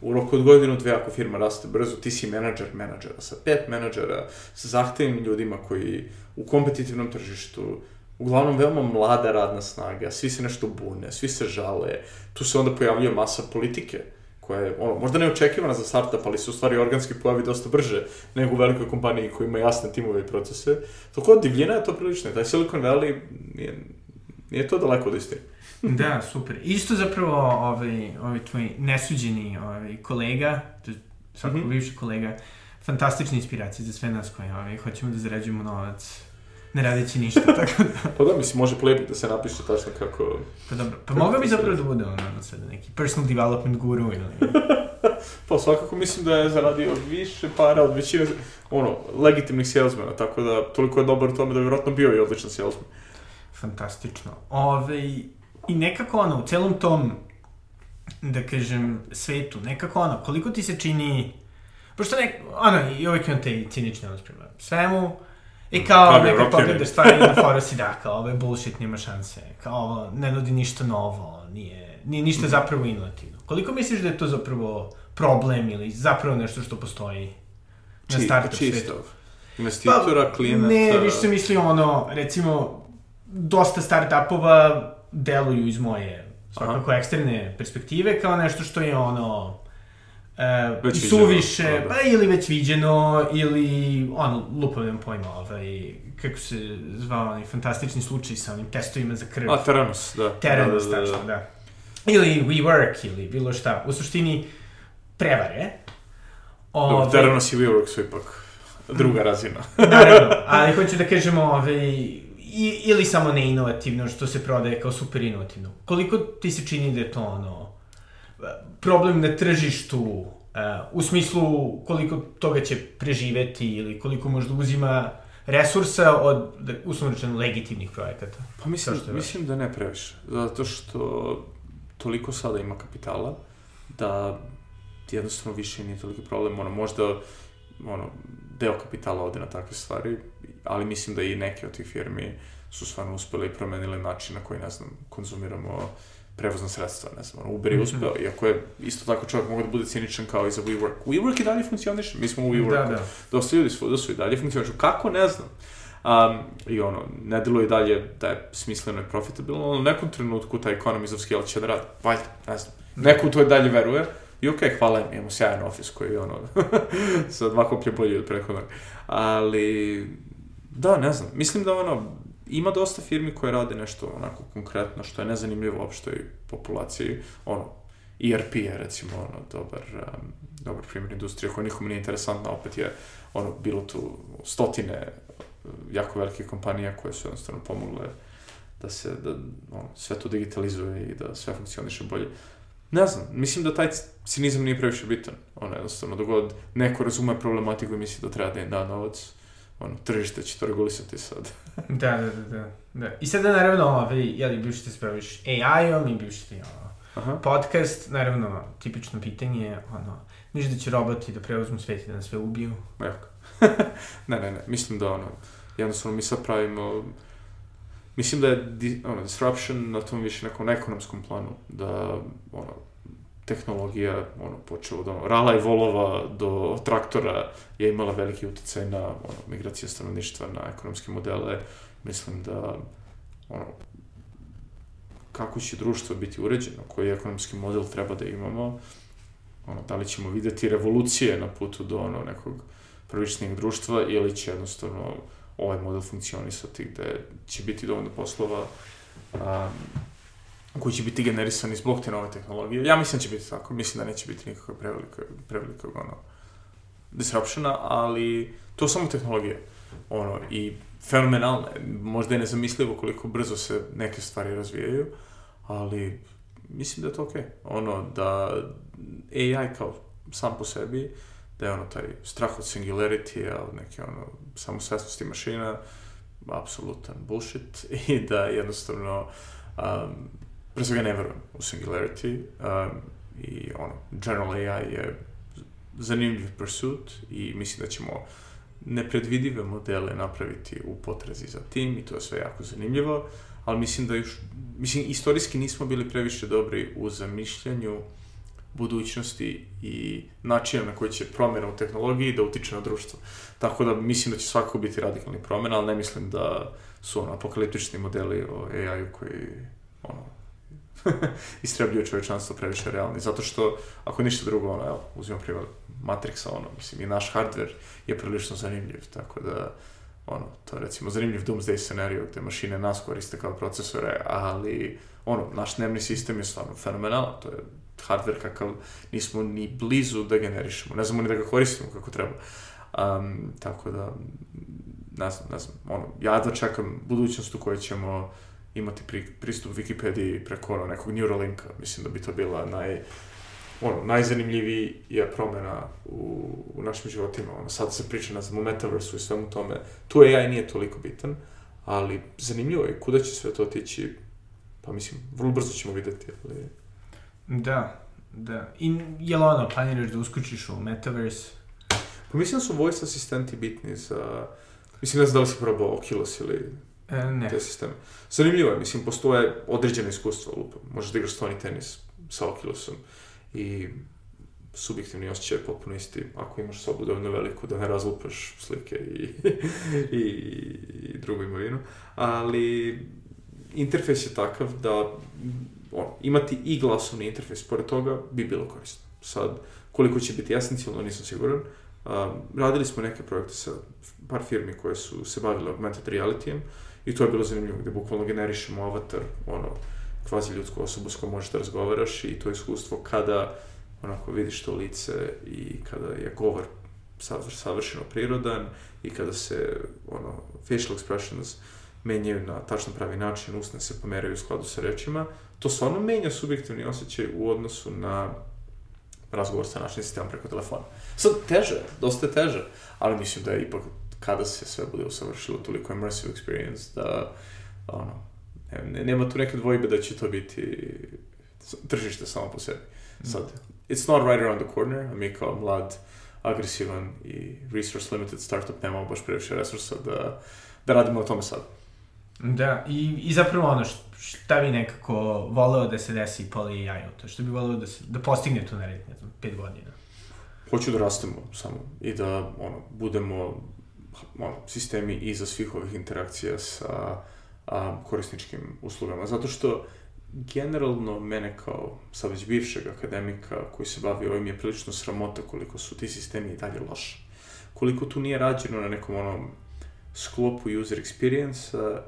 Speaker 2: u roku od godinu, dve, ako firma raste brzo, ti si menadžer menadžera, sa pet menadžera, sa zahtevnim ljudima koji u kompetitivnom tržištu, uglavnom veoma mlada radna snaga, svi se nešto bune, svi se žale, tu se onda pojavljuje masa politike, koja je, ono, možda neočekivana za startup, ali se u stvari organski pojavi dosta brže nego u velikoj kompaniji koja ima jasne timove i procese. Tako da divljina je to prilično. Taj Silicon Valley nije, nije to daleko od istine.
Speaker 1: Da, super. Isto zapravo ovaj, ovaj tvoj nesuđeni ovaj, kolega, to je svakako mm. -hmm. bivši kolega, fantastična inspiracija za sve nas koji ovaj, hoćemo da zarađujemo novac, ne radeći ništa, <laughs> tako da,
Speaker 2: Pa da, mislim, može playbook da se napiše tačno kako...
Speaker 1: pa dobro. Pa mogao bi zapravo da bude ono, sada neki personal development guru ili... <laughs>
Speaker 2: Pa svakako mislim da je zaradio više para od većine, ono, legitimnih salesmana, tako da toliko je dobar u tome da je vjerojatno bio i odličan salesman.
Speaker 1: Fantastično. Ove, I nekako ono, u celom tom, da kažem, svetu, nekako ono, koliko ti se čini, pošto nek, ono, i uvijek imam te cinične odnos prema svemu, i kao,
Speaker 2: Pravi
Speaker 1: nekako
Speaker 2: rokeri.
Speaker 1: pogledaš stvari na fora si da, kao, ovo je bullshit, nema šanse, kao, ovo ne nudi ništa novo, nije, nije ništa
Speaker 2: Mhm.
Speaker 1: zapravo inovativno. Koliko misliš da je to zapravo problem ili zapravo nešto što postoji na
Speaker 2: Či,
Speaker 1: startup
Speaker 2: čiji
Speaker 1: svetu?
Speaker 2: Investitora, klijenata...
Speaker 1: Pa, Ne, više sam mislio ono, recimo, dosta startupova deluju iz moje, svakako eksterne perspektive, kao nešto što je ono, e,
Speaker 2: Već
Speaker 1: i
Speaker 2: viđeno,
Speaker 1: suviše,
Speaker 2: da, da.
Speaker 1: pa ili već viđeno, ili, ono, lupavim pojma, ovaj, kako se zvao onaj fantastični slučaj sa onim testovima za krv.
Speaker 2: A, Teranos, da.
Speaker 1: Teranos,
Speaker 2: da, da, da,
Speaker 1: tačno, da. Ili WeWork, ili bilo šta. U suštini, prevare.
Speaker 2: Dobro,
Speaker 1: Ove,
Speaker 2: Theranos i WeWork su ipak druga razina.
Speaker 1: Naravno, <laughs> ali hoću da kažem ove, i, ili samo neinovativno što se prodaje kao super inovativno. Koliko ti se čini da je to ono, problem na tržištu, uh, u smislu koliko toga će preživeti ili koliko možda uzima resursa od, da, uslovno rečeno, legitimnih projekata?
Speaker 2: Pa mislim,
Speaker 1: što
Speaker 2: mislim da ne previše. Zato što toliko sada ima kapitala da jednostavno više nije toliki problem. Ono, možda ono, deo kapitala ode na takve stvari, ali mislim da i neke od tih firmi su stvarno uspeli i promenili način na koji, ne znam, konzumiramo prevozna sredstva, ne znam, ono, Uber je uspeo, iako je isto tako čovjek mogu da bude ciničan kao i za WeWork. WeWork i dalje funkcioniše, mi smo u WeWorku.
Speaker 1: Da, da.
Speaker 2: Dosta ljudi svuda su i dalje funkcionišu. Kako, ne znam. Um, I ono, ne i dalje da je smisleno i profitabilno, ali u nekom trenutku taj economies of scale će da radi. Valjda, ne znam. Neko u to i dalje veruje. I okej, okay, hvala im, imamo sjajan ofis koji je ono, <laughs> sa dva koplje bolji od prethodnog. Ali, da, ne znam, mislim da ono, ima dosta firmi koje rade nešto onako konkretno, što je nezanimljivo opštoj populaciji, ono, ERP je recimo ono, dobar, um, dobar primjer industrije koja nikom nije interesantna, opet je ono, bilo tu stotine uh, jako velike kompanija koje su jednostavno pomogle da se, da ono, sve to digitalizuje i da sve funkcioniše bolje. Ne znam, mislim da taj cinizam nije previše bitan. Ono, jednostavno, dogod neko razume problematiku i misli da treba da im da novac, ono, tržište će to regulisati sad. <laughs>
Speaker 1: Da, da, da, da. da. I sada, naravno, ovaj, jeli, bivši ti se baviš AI-om i bivši ti, ono,
Speaker 2: Aha.
Speaker 1: podcast, naravno, tipično pitanje, ono, misliš da će roboti da preuzmu svet i da nas sve ubiju?
Speaker 2: Evo <laughs> ne, ne, ne, mislim da ono, jednostavno mi sad pravimo, mislim da je ono, disruption na tom više nekom ekonomskom planu, da ono, tehnologija, ono, počeo od ono, rala i volova do traktora je imala veliki uticaj na ono, migracije stanovništva, na ekonomske modele. Mislim da ono, kako će društvo biti uređeno, koji ekonomski model treba da imamo, ono, da li ćemo videti revolucije na putu do ono, nekog prvičnijeg društva ili će jednostavno ovaj model funkcionisati gde će biti dovoljno poslova um, koji će biti generisani zbog te nove tehnologije. Ja mislim da će biti tako, mislim da neće biti nikakve prevelike, prevelikog ono, disruptiona, ali to je samo tehnologija. Ono, i fenomenalno. Možda je nezamislivo koliko brzo se neke stvari razvijaju, ali mislim da je to okej. Okay. Ono, da AI kao sam po sebi, da je ono taj strah od singularity, od neke ono samosvesnosti mašina, apsolutan bullshit <laughs> i da jednostavno um, pre svega ne verujem u singularity um, i ono, general AI je zanimljiv pursuit i mislim da ćemo nepredvidive modele napraviti u potrazi za tim i to je sve jako zanimljivo, ali mislim da još, mislim, istorijski nismo bili previše dobri u zamišljanju budućnosti i načina na koji će promjena u tehnologiji da utiče na društvo. Tako da mislim da će svakako biti radikalni promjena, ali ne mislim da su ono apokaliptični modeli o AI-u koji ono, <laughs> istrebljuju čovječanstvo previše realni, zato što ako ništa drugo, ono, evo, uzimam primjer Matrixa, ono, mislim, i naš hardware je prilično zanimljiv, tako da, ono, to je recimo zanimljiv doomsday scenario gde mašine nas koriste kao procesore, ali, ono, naš dnevni sistem je stvarno fenomenalan, to je hardware kakav nismo ni blizu da generišemo, ne znamo ni da ga koristimo kako treba. Um, tako da, ne znam, ne znam, ono, ja da čekam budućnost u kojoj ćemo imati pri, pristup Wikipediji preko ono, nekog Neuralinka, mislim da bi to bila naj, ono, najzanimljiviji je promena u, u našim životima. Ono, sad se priča, o metaversu i svemu tome. Tu AI nije toliko bitan, ali zanimljivo je kuda će sve to otići, pa mislim, vrlo brzo ćemo videti, ali...
Speaker 1: Da, da. I je li ono, planiraš da uskočiš u Metaverse?
Speaker 2: Pa mislim da su voice asistenti bitni za... Mislim, ne znam da li si probao Oculus ili
Speaker 1: E, ne.
Speaker 2: te sisteme. Zanimljivo je, mislim, postoje određene iskustva, lupam. Možeš da igraš stvarni tenis sa Oculusom i subjektivni osjećaj je potpuno isti ako imaš sobu dovoljno veliku da ne razlupaš slike i, <laughs> i, i drugu imovinu. Ali interfejs je takav da on, imati i glasovni interfejs pored toga bi bilo korisno. Sad, koliko će biti esencijalno, nisam siguran. Um, radili smo neke projekte sa par firmi koje su se bavile augmented realityjem i to je bilo zanimljivo, gde bukvalno generišemo avatar, ono, kvazi ljudsku osobu s kojom možeš da razgovaraš i to iskustvo kada onako vidiš to lice i kada je govor savršeno prirodan i kada se ono, facial expressions menjaju na tačno pravi način, usne se pomeraju u skladu sa rečima, to stvarno menja subjektivni osjećaj u odnosu na razgovor sa našim sistemom preko telefona. Sad, teže, dosta je teže, ali mislim da je ipak kada se sve bude usavršilo toliko immersive experience da ono, ne, nema tu neke dvojbe da će to biti tržište samo po sebi. Sad, it's not right around the corner, a mi kao mlad, agresivan i resource limited startup nemamo baš previše resursa da, da radimo o tome sad.
Speaker 1: Da, i, i zapravo ono, šta bi nekako voleo da se desi poli AI, to što bi voleo da, se, da postigne tu narednih, ne znam, pet godina?
Speaker 2: Hoću da rastemo samo i da, ono, budemo ono, sistemi iza svih ovih interakcija sa a, korisničkim uslugama. Zato što generalno mene kao sad već bivšeg akademika koji se bavi ovim je prilično sramota koliko su ti sistemi i dalje loši. Koliko tu nije rađeno na nekom onom sklopu user experience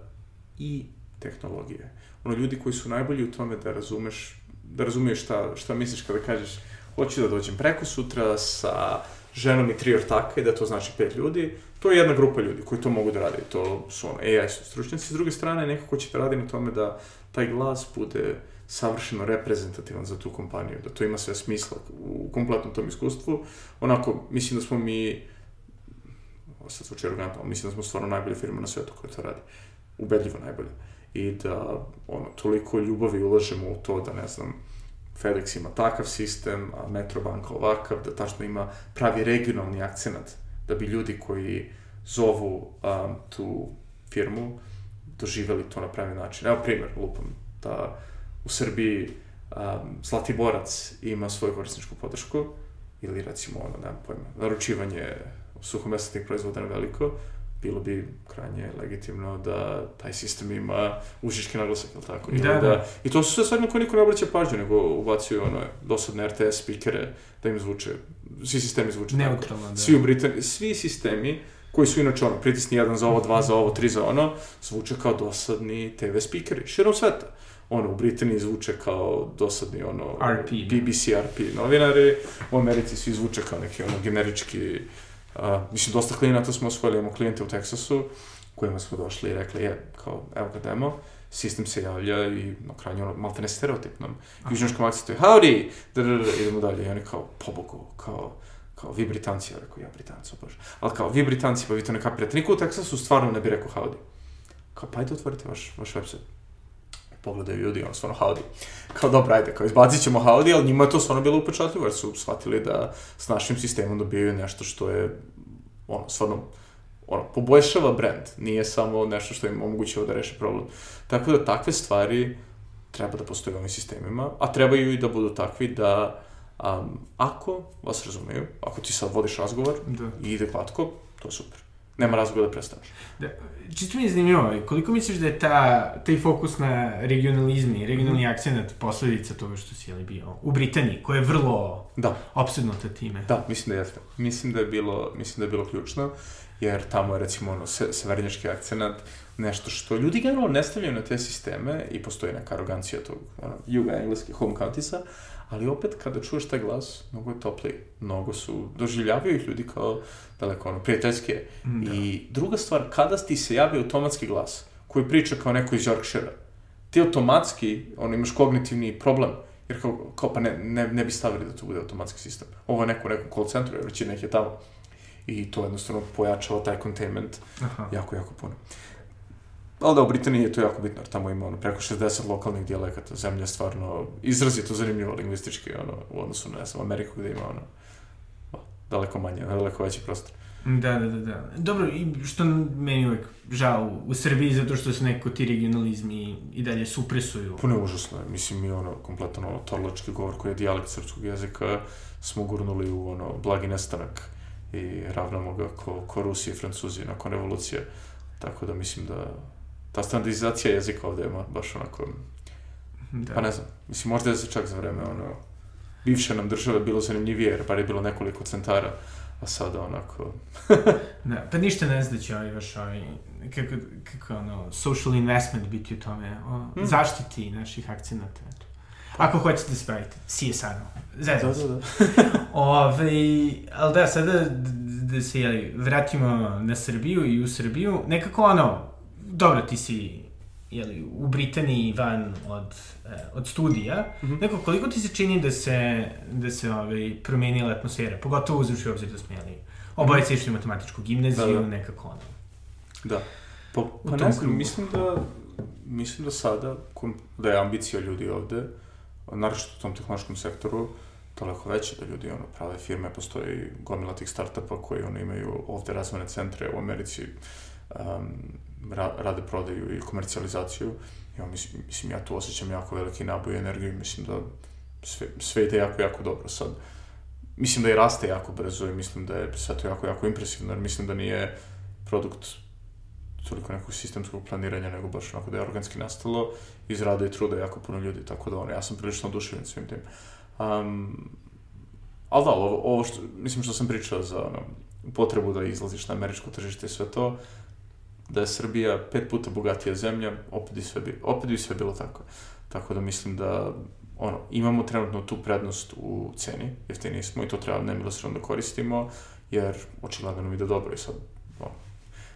Speaker 2: i tehnologije. Ono, ljudi koji su najbolji u tome da razumeš, da razumiješ šta, šta misliš kada kažeš hoću da dođem preko sutra sa ženom i tri ortaka i da to znači pet ljudi, to je jedna grupa ljudi koji to mogu da rade. To su ono, AI su stručnjaci. S druge strane, neko ko će da radi na tome da taj glas bude savršeno reprezentativan za tu kompaniju, da to ima sve smisla u kompletnom tom iskustvu. Onako, mislim da smo mi, sad zvuči arrogantno, mislim da smo stvarno najbolja firma na svetu koja to radi. Ubedljivo najbolja. I da, ono, toliko ljubavi ulažemo u to da, ne znam, FedEx ima takav sistem, a Metrobanka ovakav, da tačno ima pravi regionalni akcenat, da bi ljudi koji zovu um, tu firmu doživeli to na pravi način. Evo primjer, lupam, da u Srbiji um, Zlatiborac ima svoju korisničku podršku, ili recimo, ono, nemam pojma, naručivanje suhomesatnih proizvoda na veliko, bilo bi krajnje legitimno da taj sistem ima užički naglasak, ili tako?
Speaker 1: Da, da, da.
Speaker 2: I to su sve stvari na koje niko ne obraća pažnju, nego ubacuju ono, dosadne RTS spikere da im zvuče, svi sistemi zvuče
Speaker 1: Neutralno, da.
Speaker 2: Svi u Britaniji, svi sistemi koji su inače ono, pritisni jedan za ovo, dva za ovo, tri za ono, zvuče kao dosadni TV spikeri, širom sveta. Ono, u Britaniji zvuče kao dosadni, ono,
Speaker 1: RP,
Speaker 2: BBC, RP novinari, u Americi svi zvuče kao neki, ono, generički Uh, mislim, dosta klijenata smo osvojili, imamo klijente u Teksasu, kojima smo došli i rekli, je, kao, evo ga demo, sistem se javlja i na krajnju, ono, malte ne stereotipnom, južnjačkom akcentu je, howdy, da, da, da, idemo dalje, i oni kao, pobogu, kao, kao, vi Britanci, ja rekao, ja Britanci, bože, ali kao, vi Britanci, pa vi to ne kapirate, niko u Teksasu stvarno ne bi rekao howdy. Kao, pa ajde otvorite vaš, vaš website pogledaju ljudi, ono, stvarno howdy. Kao, dobro, ajde, kao, izbacit ćemo howdy, ali njima je to stvarno bilo upečatljivo, jer su shvatili da s našim sistemom dobijaju nešto što je, ono, stvarno, ono, poboljšava brand, nije samo nešto što im omogućava da reše problem. Tako da takve stvari treba da postoje u ovim sistemima, a trebaju i da budu takvi da um, ako vas razumeju, ako ti sad vodiš razgovor da. i ide glatko, to je super nema razloga da prestaneš. Da,
Speaker 1: čisto mi je zanimljivo, koliko misliš da je ta, taj fokus na regionalizmi, regionalni mm. akcent posledica toga što si ali bio u Britaniji, koja je vrlo
Speaker 2: da.
Speaker 1: obsednuta time?
Speaker 2: Da, mislim da jeste. Mislim da je bilo, mislim da je bilo ključno, jer tamo je recimo ono, se, severnjački akcent nešto što ljudi generalno ne stavljaju na te sisteme i postoji neka arogancija tog ono, juga engleskih home countisa, ali opet kada čuješ taj glas, mnogo je topliji, mnogo su, doživljavaju ih ljudi kao daleko ono, prijateljske. Da. I druga stvar, kada ti se javi automatski glas, koji priča kao neko iz Yorkshire, ti automatski, ono, imaš kognitivni problem, jer kao, kao pa ne, ne, ne bi stavili da to bude automatski sistem. Ovo je neko u nekom call centru, jer već je neke tamo. I to jednostavno pojačava taj containment Aha. jako, jako puno. Ali da, u Britaniji je to jako bitno, jer tamo ima ono, preko 60 lokalnih dijalekata. Zemlja je stvarno izrazito zanimljiva lingvistički, ono, u odnosu na, ne znam, Ameriku gde ima, ono, daleko manje, daleko veći prostor.
Speaker 1: Da, da, da, da. Dobro, i što meni uvek žao u Srbiji, zato što se neko ti regionalizmi i dalje supresuju.
Speaker 2: Puno je užasno. Mislim, mi ono, kompletno ono, torlački govor koji je dijalekt srpskog jezika smo gurnuli u ono, blagi nestanak i ravnamo ga ko, ko Rusi i Francuzi nakon revolucije. Tako da mislim da ta standardizacija jezika ovde je baš onako, da. pa ne znam, mislim možda je se čak za vreme ono, bivše nam države bilo zanimljivije, jer bar je bilo nekoliko centara, a sada onako... <laughs>
Speaker 1: da, pa ništa ne zna da će ovaj vaš ovaj, kako, kako ono, social investment biti u tome, o mm. zaštiti naših akcenata, eto. Ako hoćete da se bavite CSR-om.
Speaker 2: Da,
Speaker 1: Zezam
Speaker 2: da,
Speaker 1: se.
Speaker 2: da. <laughs>
Speaker 1: Ove, ali da, sada da se jeli, vratimo na Srbiju i u Srbiju, nekako ono, dobro, ti si jeli, u Britaniji van od, e, od studija, mm
Speaker 2: Mhm.
Speaker 1: -hmm. neko koliko ti se čini da se, da se ovaj, promenila atmosfera, pogotovo uzruši u obzir da smo jeli, oboje se išli u matematičku gimnaziju,
Speaker 2: Da, da.
Speaker 1: nekako ono.
Speaker 2: Da. Pa, pa ne znam, mislim da, mislim da sada, da je ambicija ljudi ovde, naravno u tom tehnološkom sektoru, daleko veća da ljudi ono, prave firme, postoji gomila tih startupa koji ono, imaju ovde razvojne centre u Americi, um, ra, rade prodaju i komercijalizaciju. Ja, mislim, mislim, ja tu osjećam jako veliki naboj energiju i mislim da sve, sve ide jako, jako dobro sad. Mislim da i raste jako brzo i mislim da je sve to jako, jako impresivno, jer mislim da nije produkt toliko nekog sistemskog planiranja, nego baš onako da je organski nastalo, iz rada i truda jako puno ljudi, tako da ono, ja sam prilično oduševljen svim tim. Um, ali da, ovo, ovo što, mislim što sam pričao za ono, potrebu da izlaziš na američko tržište i sve to, da je Srbija pet puta bogatija zemlja, opet bi sve, bi, opet bi sve bilo tako. Tako da mislim da ono, imamo trenutno tu prednost u ceni, jeftiniji smo i to treba nemilosredno da koristimo, jer očigledno nam ide dobro i sad, ono,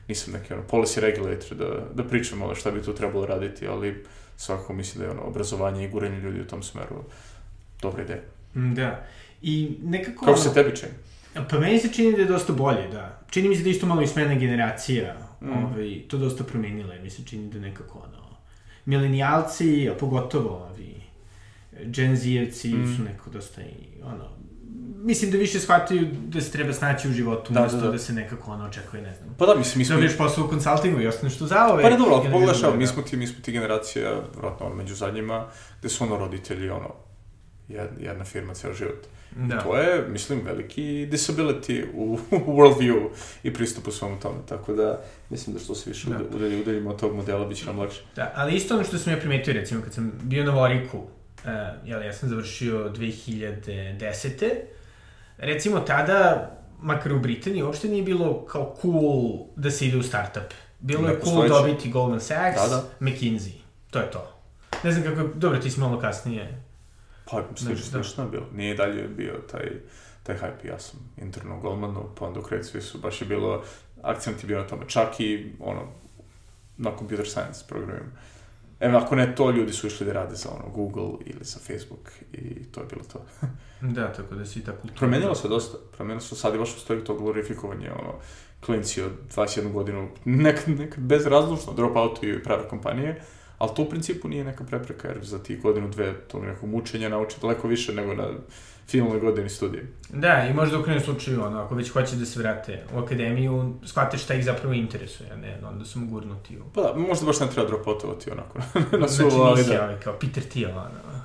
Speaker 2: nisam neki ono, policy regulator da, da pričam ono šta bi tu trebalo raditi, ali svakako mislim da je ono, obrazovanje i guranje ljudi u tom smeru dobra ideja.
Speaker 1: Mm, Da. I nekako...
Speaker 2: Kako se tebi čini?
Speaker 1: Pa meni se čini da je dosta bolje, da. Čini mi se da je isto malo i smena generacija mm. ovaj, to dosta promenila, jer mi se čini da nekako ono, milenijalci, a pogotovo ovi Gen Z-evci mm. su neko dosta i ono, mislim da više shvataju da se treba snaći u životu,
Speaker 2: Da,
Speaker 1: da, umesto
Speaker 2: da,
Speaker 1: da,
Speaker 2: da.
Speaker 1: da. se nekako ono očekuje, ne znam.
Speaker 2: Pa da, mislim, mi smo...
Speaker 1: Dobiješ posao u konsultingu i ostaneš tu zaove.
Speaker 2: Pa ne dobro, ako pogledaš, evo, mi smo ti, mi smo ti generacija, vratno, među zadnjima, gde su ono roditelji, ono, jedna firma ceo život.
Speaker 1: Da.
Speaker 2: To je, mislim, veliki disability u, <laughs> u worldview i pristupu svemu tome, tako da mislim da što se više
Speaker 1: Da.
Speaker 2: da. udalji, udaljimo od tog modela, bit će nam lakše.
Speaker 1: Da, ali isto ono što sam ja primetio, recimo, kad sam bio na Voriku, uh, jel, ja sam završio 2010. Recimo, tada, makar u Britaniji, uopšte nije bilo kao cool da se ide u startup. Bilo je cool dobiti Goldman Sachs,
Speaker 2: Da, da.
Speaker 1: McKinsey. To je to. Ne znam kako je, dobro, ti si malo kasnije.
Speaker 2: Pa, slično,
Speaker 1: da.
Speaker 2: slično je bilo. Nije dalje bio taj, taj hype, ja sam interno u Goldmanu, pa onda u Credit Suisse baš je bilo, akcent je bio na tome, čak i, ono, na computer science programima. Evo, ako ne to, ljudi su išli da rade za ono, Google ili za Facebook i to je bilo to.
Speaker 1: Da, tako da si ta kultura.
Speaker 2: Promenilo se dosta, promenilo se, sad je baš postoji to glorifikovanje, ono, klinci od 21 godinu, nekad, nekad bezrazlučno dropoutuju i prave kompanije, ali to u principu nije neka prepreka, jer za tih godinu, dve, tog nekog mučenja nauči daleko više nego na finalnoj godini studije.
Speaker 1: Da, i možda u krajnjem slučaju, ono, ako već hoće da se vrate u akademiju, shvate šta ih zapravo interesuje, a ne, onda su mu gurnuti u...
Speaker 2: Pa da, možda baš ne treba dropoutovati onako <laughs> na
Speaker 1: Znači,
Speaker 2: suvo, ali
Speaker 1: nisi
Speaker 2: da.
Speaker 1: ovaj kao Peter Thiel, ono.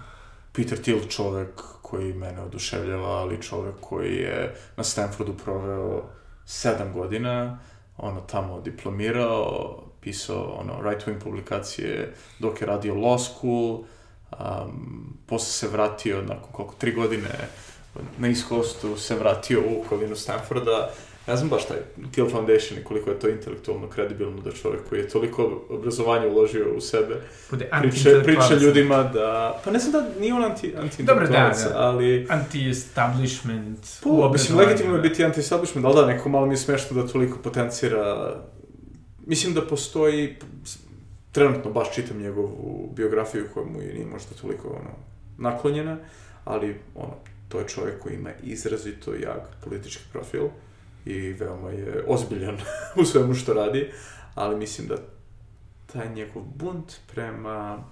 Speaker 2: Peter Thiel čovek koji mene oduševljava, ali čovek koji je na Stanfordu proveo sedam godina, ono tamo diplomirao, pisao ono right-wing publikacije dok je radio law school, um, posle se vratio nakon koliko, tri godine na East Coastu se vratio u okolinu Stanforda. Ne znam baš taj Thiel Foundation i koliko je to intelektualno kredibilno da čovek koji je toliko obrazovanja uložio u sebe
Speaker 1: Bude
Speaker 2: priče, priče ljudima da... Pa ne znam da nije on anti, anti
Speaker 1: Dobro, da, da.
Speaker 2: ali...
Speaker 1: Anti-establishment
Speaker 2: Po, mislim, legitimno je
Speaker 1: da.
Speaker 2: biti anti-establishment, ali da, neko malo mi je smešno da toliko potencira... Mislim da postoji... Trenutno baš čitam njegovu biografiju koja mu je nije možda toliko ono, naklonjena, ali ono, to je čovjek koji ima izrazito jak politički profil i veoma je ozbiljan <laughs> u svemu što radi, ali mislim da taj njegov bunt prema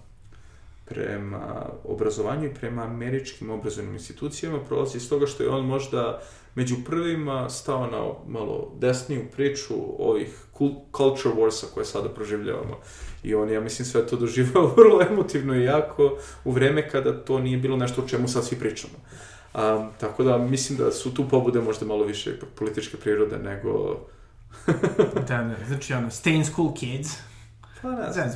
Speaker 2: prema obrazovanju i prema američkim obrazovnim institucijama prolazi iz toga što je on možda među prvima stao na malo desniju priču ovih cul- culture warsa koje sada proživljavamo. I on, ja mislim, sve to doživao <laughs> vrlo emotivno i jako u vreme kada to nije bilo nešto o čemu sad svi pričamo. Um, tako da mislim da su tu pobude možda malo više političke prirode nego... <laughs>
Speaker 1: Da, da, znači ono, stay in school kids.
Speaker 2: Pa ne ne.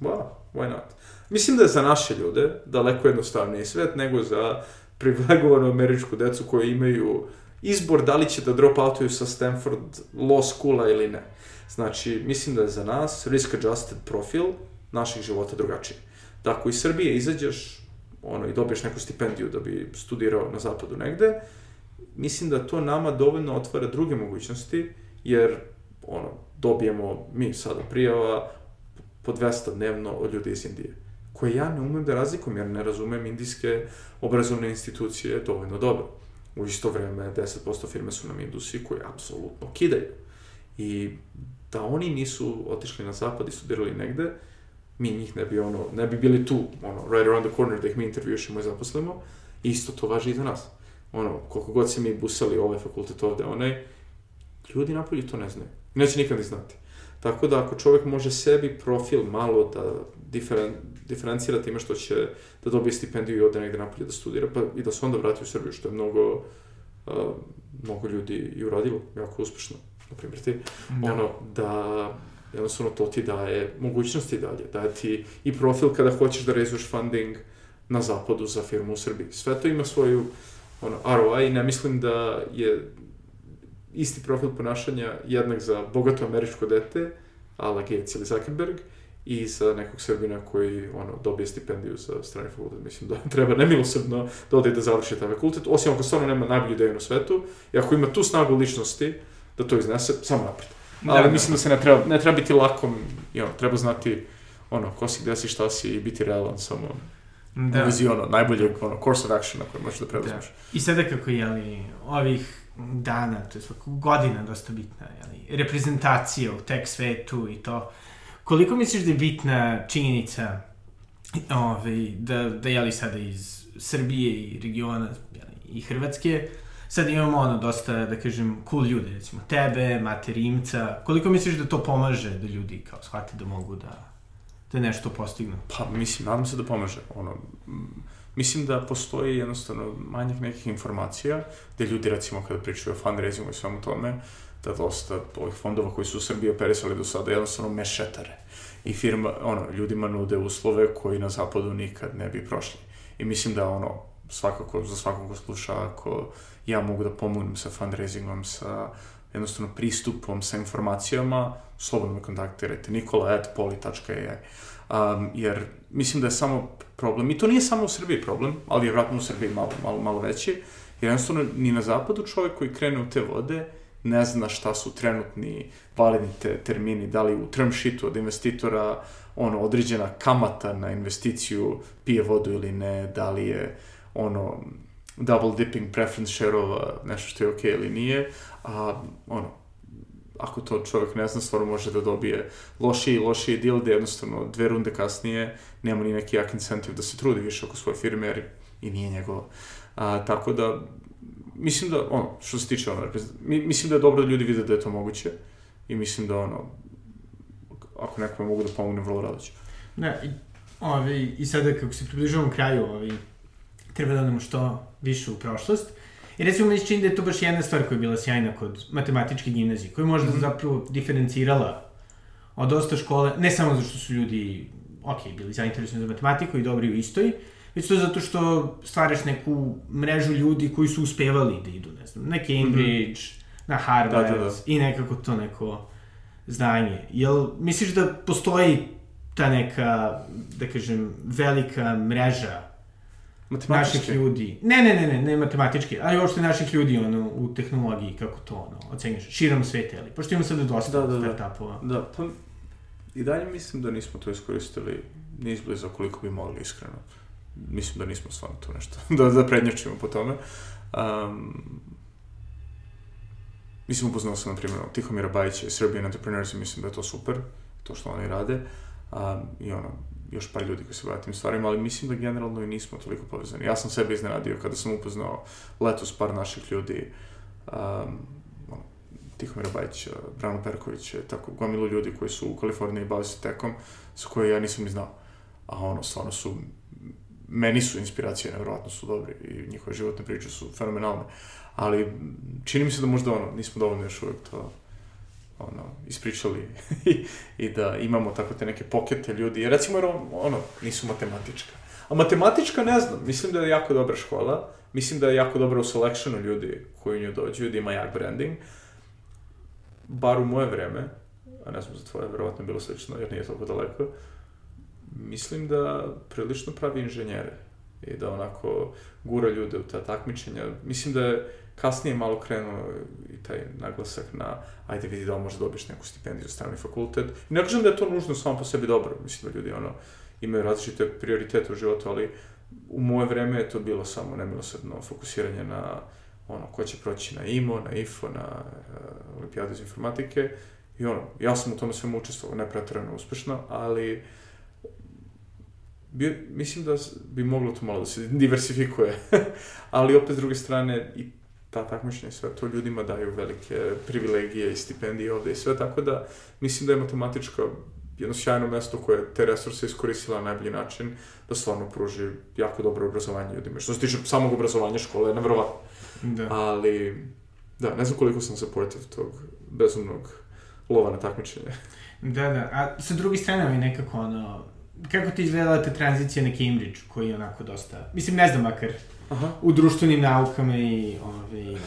Speaker 2: Well, why not? Mislim da je za naše ljude daleko jednostavniji svet nego za privilegovanu američku decu koji imaju izbor da li će da drop outuju sa Stanford Law Schoola ili ne. Znači, mislim da je za nas risk adjusted profil naših života drugačiji. Da ako iz Srbije izađeš ono, i dobiješ neku stipendiju da bi studirao na zapadu negde, mislim da to nama dovoljno otvara druge mogućnosti, jer, ono, dobijemo mi sada prijava po 200 dnevno od ljudi iz Indije, koje ja ne umem da razlikujem, jer ne razumem indijske obrazovne institucije dovoljno dobro. U isto vreme, 10% firme su nam indusi koje apsolutno kidaju. I da oni nisu otišli na zapad i studirali negde, mi njih ne bi, ono, ne bi bili tu, ono, right around the corner da ih mi intervjušemo i zaposlimo, isto to važi i za nas. Ono, koliko god se mi busali ovaj fakultet ovde, onaj, ljudi napolje to ne znaju. Neće nikad ni znati. Tako da ako čovek može sebi profil malo da diferen, diferencira time što će da dobije stipendiju i ode negde napolje da studira, pa i da se onda vrati u Srbiju, što je mnogo, uh, mnogo ljudi i uradilo, jako uspešno. Na primjer ti, da. ono, da jednostavno to ti daje mogućnosti dalje, daje ti i profil kada hoćeš da rezuješ funding na zapadu za firmu u Srbiji. Sve to ima svoju ono, ROI i ne mislim da je isti profil ponašanja jednak za bogato američko dete, ala Gates ili Zuckerberg, i za nekog Srbina koji ono, dobije stipendiju za strani fakultet. Mislim da treba nemilosrdno da ode da završi taj fakultet, osim ako stvarno nema najbolju ideju na svetu, i ako ima tu snagu ličnosti da to iznese, samo napred. Da, Ali da, mislim da se ne treba, ne treba biti lakom, i ono, treba znati ono, ko si, gde si, šta si i biti realan samo da. u vezi ono, najboljeg ono, course of action na koje možeš da preuzmeš. Da.
Speaker 1: I sada kako, jeli, ovih dana, to je svako godina dosta bitna, jeli, reprezentacija u tek svetu i to, koliko misliš da je bitna činjenica ovaj, da, da jeli sada iz Srbije i regiona jeli, i Hrvatske, sad imamo ono dosta, da kažem, cool ljude, recimo tebe, Mate Rimca, koliko misliš da to pomaže da ljudi kao shvate da mogu da, da nešto postignu?
Speaker 2: Pa mislim, nadam se da pomaže. Ono, mislim da postoji jednostavno manjak nekih informacija, gde ljudi recimo kada pričaju o fundraisingu i svemu tome, da dosta ovih fondova koji su u Srbiji operisali do sada jednostavno mešetare. I firma, ono, ljudima nude uslove koji na zapadu nikad ne bi prošli. I mislim da ono, svakako, za svakog ko sluša, ako ja mogu da pomognem sa fundraisingom, sa jednostavno pristupom, sa informacijama, slobodno me kontaktirajte, nikola.poli.ai. Um, jer mislim da je samo problem, i to nije samo u Srbiji problem, ali je vratno u Srbiji malo, malo, malo veći, jer jednostavno ni na zapadu čovjek koji krene u te vode ne zna šta su trenutni validni te, termini, da li u term sheetu od investitora ono, određena kamata na investiciju pije vodu ili ne, da li je ono, double dipping preference share-ova nešto što je okej okay ili nije, a ono, ako to čovjek ne zna, stvarno može da dobije lošiji i lošiji deal, da jednostavno dve runde kasnije nema ni neki jak incentiv da se trudi više oko svoje firme, jer i nije njegovo. A, tako da, mislim da, ono, što se tiče, ono, mislim da je dobro da ljudi vide da je to moguće i mislim da, ono, ako nekome mogu da pomogne, vrlo rado ću.
Speaker 1: Ne, i, ovi, i sada kako se približavamo kraju, ovi, treba da odemo što više u prošlost. I recimo mi se čini da je to baš jedna stvar koja je bila sjajna kod matematičke gimnazije, koja je možda mm -hmm. zapravo diferencirala od dosta škole, ne samo zato što su ljudi, ok, bili zainteresovani za matematiku i dobri u istoj, već to zato što stvaraš neku mrežu ljudi koji su uspevali da idu, ne znam, na Cambridge, mm -hmm. na Harvard da, da, da. i nekako to neko znanje. Jel misliš da postoji ta neka, da kažem, velika mreža naših ljudi. Ne, ne, ne, ne, ne matematički, ali uopšte naših ljudi ono, u tehnologiji, kako to ono, ocenješ, širom sveta, ali, pošto ima sada dosta da, da, da. startupova.
Speaker 2: Da, pa i dalje mislim da nismo to iskoristili ni izbliza koliko bi mogli iskreno. Mislim da nismo stvarno tu nešto, <laughs> da, da prednjačimo po tome. Um, mislim, upoznao sam, na primjer, Tihomira Bajića i Serbian Entrepreneurs i mislim da je to super, to što oni rade. Um, I ono, još par ljudi koji se bave tim stvarima, ali mislim da generalno i nismo toliko povezani. Ja sam sebe iznenadio kada sam upoznao letos par naših ljudi, um, Tihomira Bajića, Brano Perković, tako gomilu ljudi koji su u Kaliforniji bavili se tekom, sa koje ja nisam ni znao. A ono, stvarno su, meni su inspiracije, nevjerojatno su dobri i njihove životne priče su fenomenalne. Ali čini mi se da možda ono, nismo dovoljno još uvek to ono, ispričali <laughs> i da imamo tako te neke pokete ljudi. Jer recimo, jer ono, nisu matematička. A matematička ne znam, mislim da je jako dobra škola, mislim da je jako dobra u selectionu ljudi koji u nju dođu, da ima jak branding. Bar u moje vreme, a ne znam za tvoje, verovatno je bilo slično, jer nije toliko daleko, mislim da prilično pravi inženjere. i da onako gura ljude u ta takmičenja. Mislim da je kasnije malo krenuo i taj naglasak na ajde vidi da li možda dobiješ neku stipendiju za strani fakultet. I ne kažem da je to nužno samo po sebi dobro, mislim da ljudi ono, imaju različite prioritete u životu, ali u moje vreme je to bilo samo nemilosredno fokusiranje na ono, ko će proći na IMO, na IFO, na uh, Olimpijadu iz informatike. I ono, ja sam u tome svemu učestvovao, ne pretredno uspešno, ali bi, mislim da bi moglo to malo da se diversifikuje. <laughs> ali opet s druge strane i ta takmičenja i sve to ljudima daju velike privilegije i stipendije ovde i sve, tako da mislim da je matematička jedno sjajno mesto koje te resurse iskoristila na najbolji način da stvarno pruži jako dobro obrazovanje ljudima. Što se tiče samog obrazovanja škole, je nevrovatno. Da. Ali, da, ne znam koliko sam supportive tog bezumnog lova na takmičenje.
Speaker 1: Da, da. A sa druge strane mi nekako ono, kako ti izgledala ta tranzicija na Cambridge, koji je onako dosta, mislim, ne znam, makar Aha. u društvenim naukama i ove,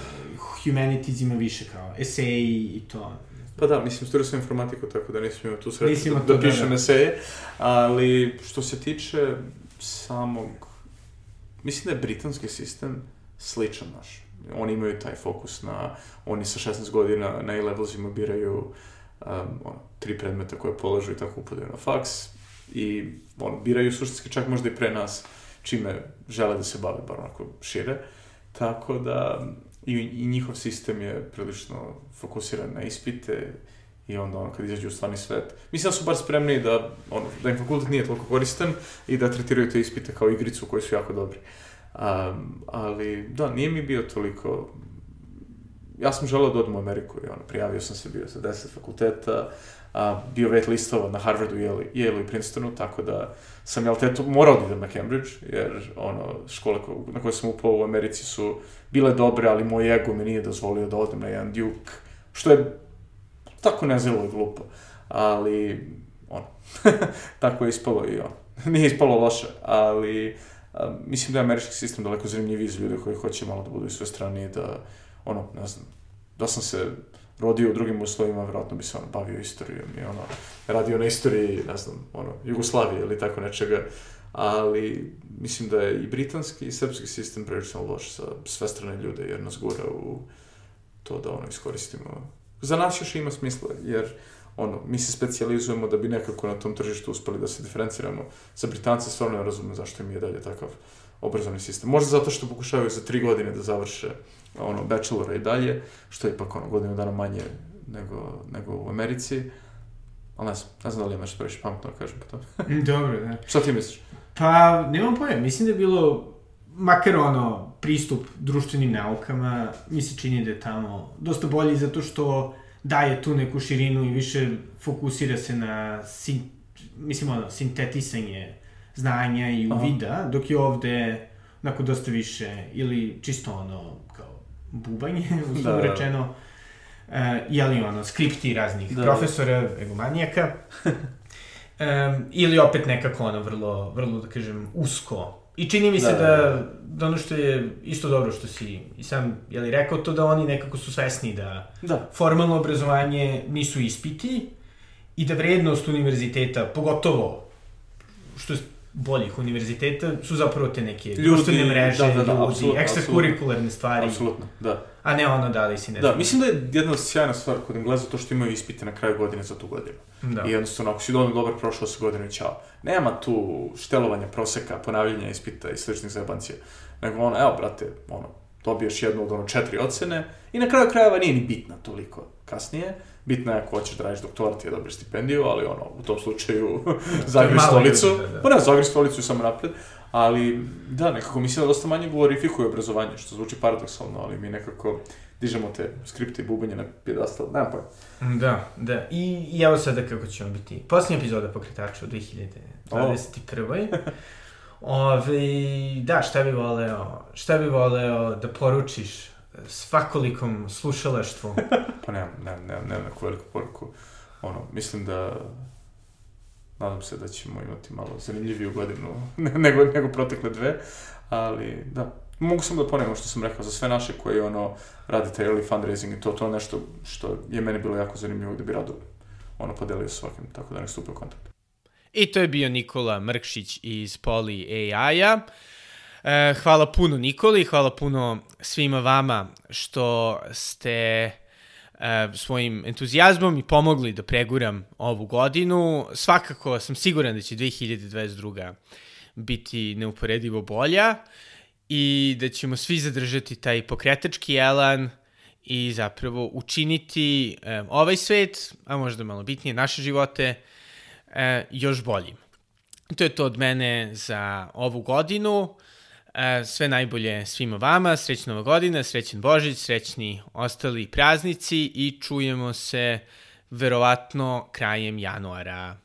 Speaker 1: humanities ima više kao eseji i to.
Speaker 2: Pa da, mislim, studio sam informatiku, tako da nisam imao tu sreću da, da pišem da. eseje, ali što se tiče samog, mislim da je britanski sistem sličan naš. Oni imaju taj fokus na, oni sa 16 godina na A-levelzima biraju um, ono, tri predmeta koje polažu i tako upadaju na faks i ono, biraju suštinski čak možda i pre nas čime žele da se bave, bar onako šire. Tako da, i, i njihov sistem je prilično fokusiran na ispite i onda ono, kad izađu u stvarni svet. Mislim da su bar spremni da, ono, da im fakultet nije toliko koristan i da tretiraju te ispite kao igricu koji su jako dobri. Um, ali, da, nije mi bio toliko... Ja sam želeo da odem u Ameriku i ono, prijavio sam se, bio sa 10 fakulteta, a, bio wait listovan na Harvardu, Yale, Yale i Princetonu, tako da sam, jel te, morao da idem na Cambridge, jer, ono, škole ko, na koje sam upao u Americi su bile dobre, ali moj ego mi nije dozvolio da odem na jedan Duke, što je tako nezelo i glupo, ali, ono, <laughs> tako je ispalo i ono, <laughs> nije ispalo loše, ali, a, mislim da je američki sistem daleko zanimljiviji za ljude koji hoće malo da budu i sve strani, da, ono, ne znam, da sam se rodio u drugim uslovima, verovatno bi se ono bavio istorijom i ono, radio na istoriji, ne znam, ono, Jugoslavije ili tako nečega, ali mislim da je i britanski i srpski sistem prilično loš za sve strane ljude, jer nas gura u to da ono iskoristimo. Za nas još ima smisla, jer ono, mi se specializujemo da bi nekako na tom tržištu uspeli da se diferenciramo. Za Britance stvarno ne razumem zašto im je dalje takav obrazovni sistem. Možda zato što pokušavaju za tri godine da završe ono, bachelora i dalje, što je ipak ono, godinu dana manje nego, nego u Americi. Ali ne znam, ne znam da li imaš previše pametno da kažem po tome. <laughs>
Speaker 1: Dobro, da.
Speaker 2: Šta ti misliš?
Speaker 1: Pa, nemam pojem. Mislim da je bilo, makar ono, pristup društvenim naukama, mi se čini da je tamo dosta bolji zato što daje tu neku širinu i više fokusira se na, sin, mislim, ono, sintetisanje znanja i uvida, Aha. dok je ovde onako dosta više, ili čisto ono, kao bubanje, <laughs> uslovno da, da. rečeno, uh, jeli ono, skripti raznih da. profesora, egomanijaka, <laughs> um, ili opet nekako ono, vrlo, vrlo, da kažem, usko. I čini mi se da, da, da, da ono što je isto dobro što si i sam, jeli, rekao to da oni nekako su svesni da, da. formalno obrazovanje nisu ispiti i da vrednost univerziteta, pogotovo što boljih univerziteta su zapravo te neke ljudi, društvene mreže, da, da, da, ljudi, ekstrakurikularne stvari.
Speaker 2: Apsolutno, da.
Speaker 1: A ne ono da li si
Speaker 2: ne Da, mislim da je jedna sjajna stvar kod Engleza to što imaju ispite na kraju godine za tu godinu. Da. I jednostavno, ako si dovoljno dobar, prošao se godinu i čao. Nema tu štelovanja proseka, ponavljanja ispita i sličnih zajebancija. Nego ono, evo, brate, ono, dobiješ jednu od ono četiri ocene i na kraju krajeva nije ni bitna toliko kasnije bitno je ako hoćeš da radiš doktorat i da dobiješ stipendiju, ali ono, u tom slučaju <laughs> zagri stolicu. Da, da. Pa ne, zagri stolicu samo napred. Ali, da, nekako mislim da dosta manje glorifikuje obrazovanje, što zvuči paradoksalno, ali mi nekako dižemo te skripte i bubanje na pjedastal, nema pojma.
Speaker 1: Da, da. I, I evo sada kako ćemo biti. Posljednja epizoda pokretača u 2021. <laughs> Ove, da, šta bi voleo, šta bi voleo da poručiš svakolikom slušalaštvu. <laughs>
Speaker 2: pa nemam, nemam, nemam, nemam neku veliku poruku. Ono, mislim da nadam se da ćemo imati malo zanimljiviju godinu <laughs> nego, nego protekle dve, ali da, mogu samo da ponovim što sam rekao, za sve naše koji ono, radi taj early fundraising i to, to je nešto što je meni bilo jako zanimljivo da bi rado ono podelio s svakim, tako da nek stupe u kontakt.
Speaker 1: I to je bio Nikola Mrkšić iz Poly AI-a. E, hvala puno Nikoli, hvala puno svima vama što ste e, svojim entuzijazmom i pomogli da preguram ovu godinu. Svakako sam siguran da će 2022. biti neuporedivo bolja i da ćemo svi zadržati taj pokretački elan i zapravo učiniti e, ovaj svet, a možda malo bitnije naše živote, e, još boljim. To je to od mene za ovu godinu. Sve najbolje svima vama, srećna nova godina, srećen Božić, srećni ostali praznici i čujemo se verovatno krajem januara.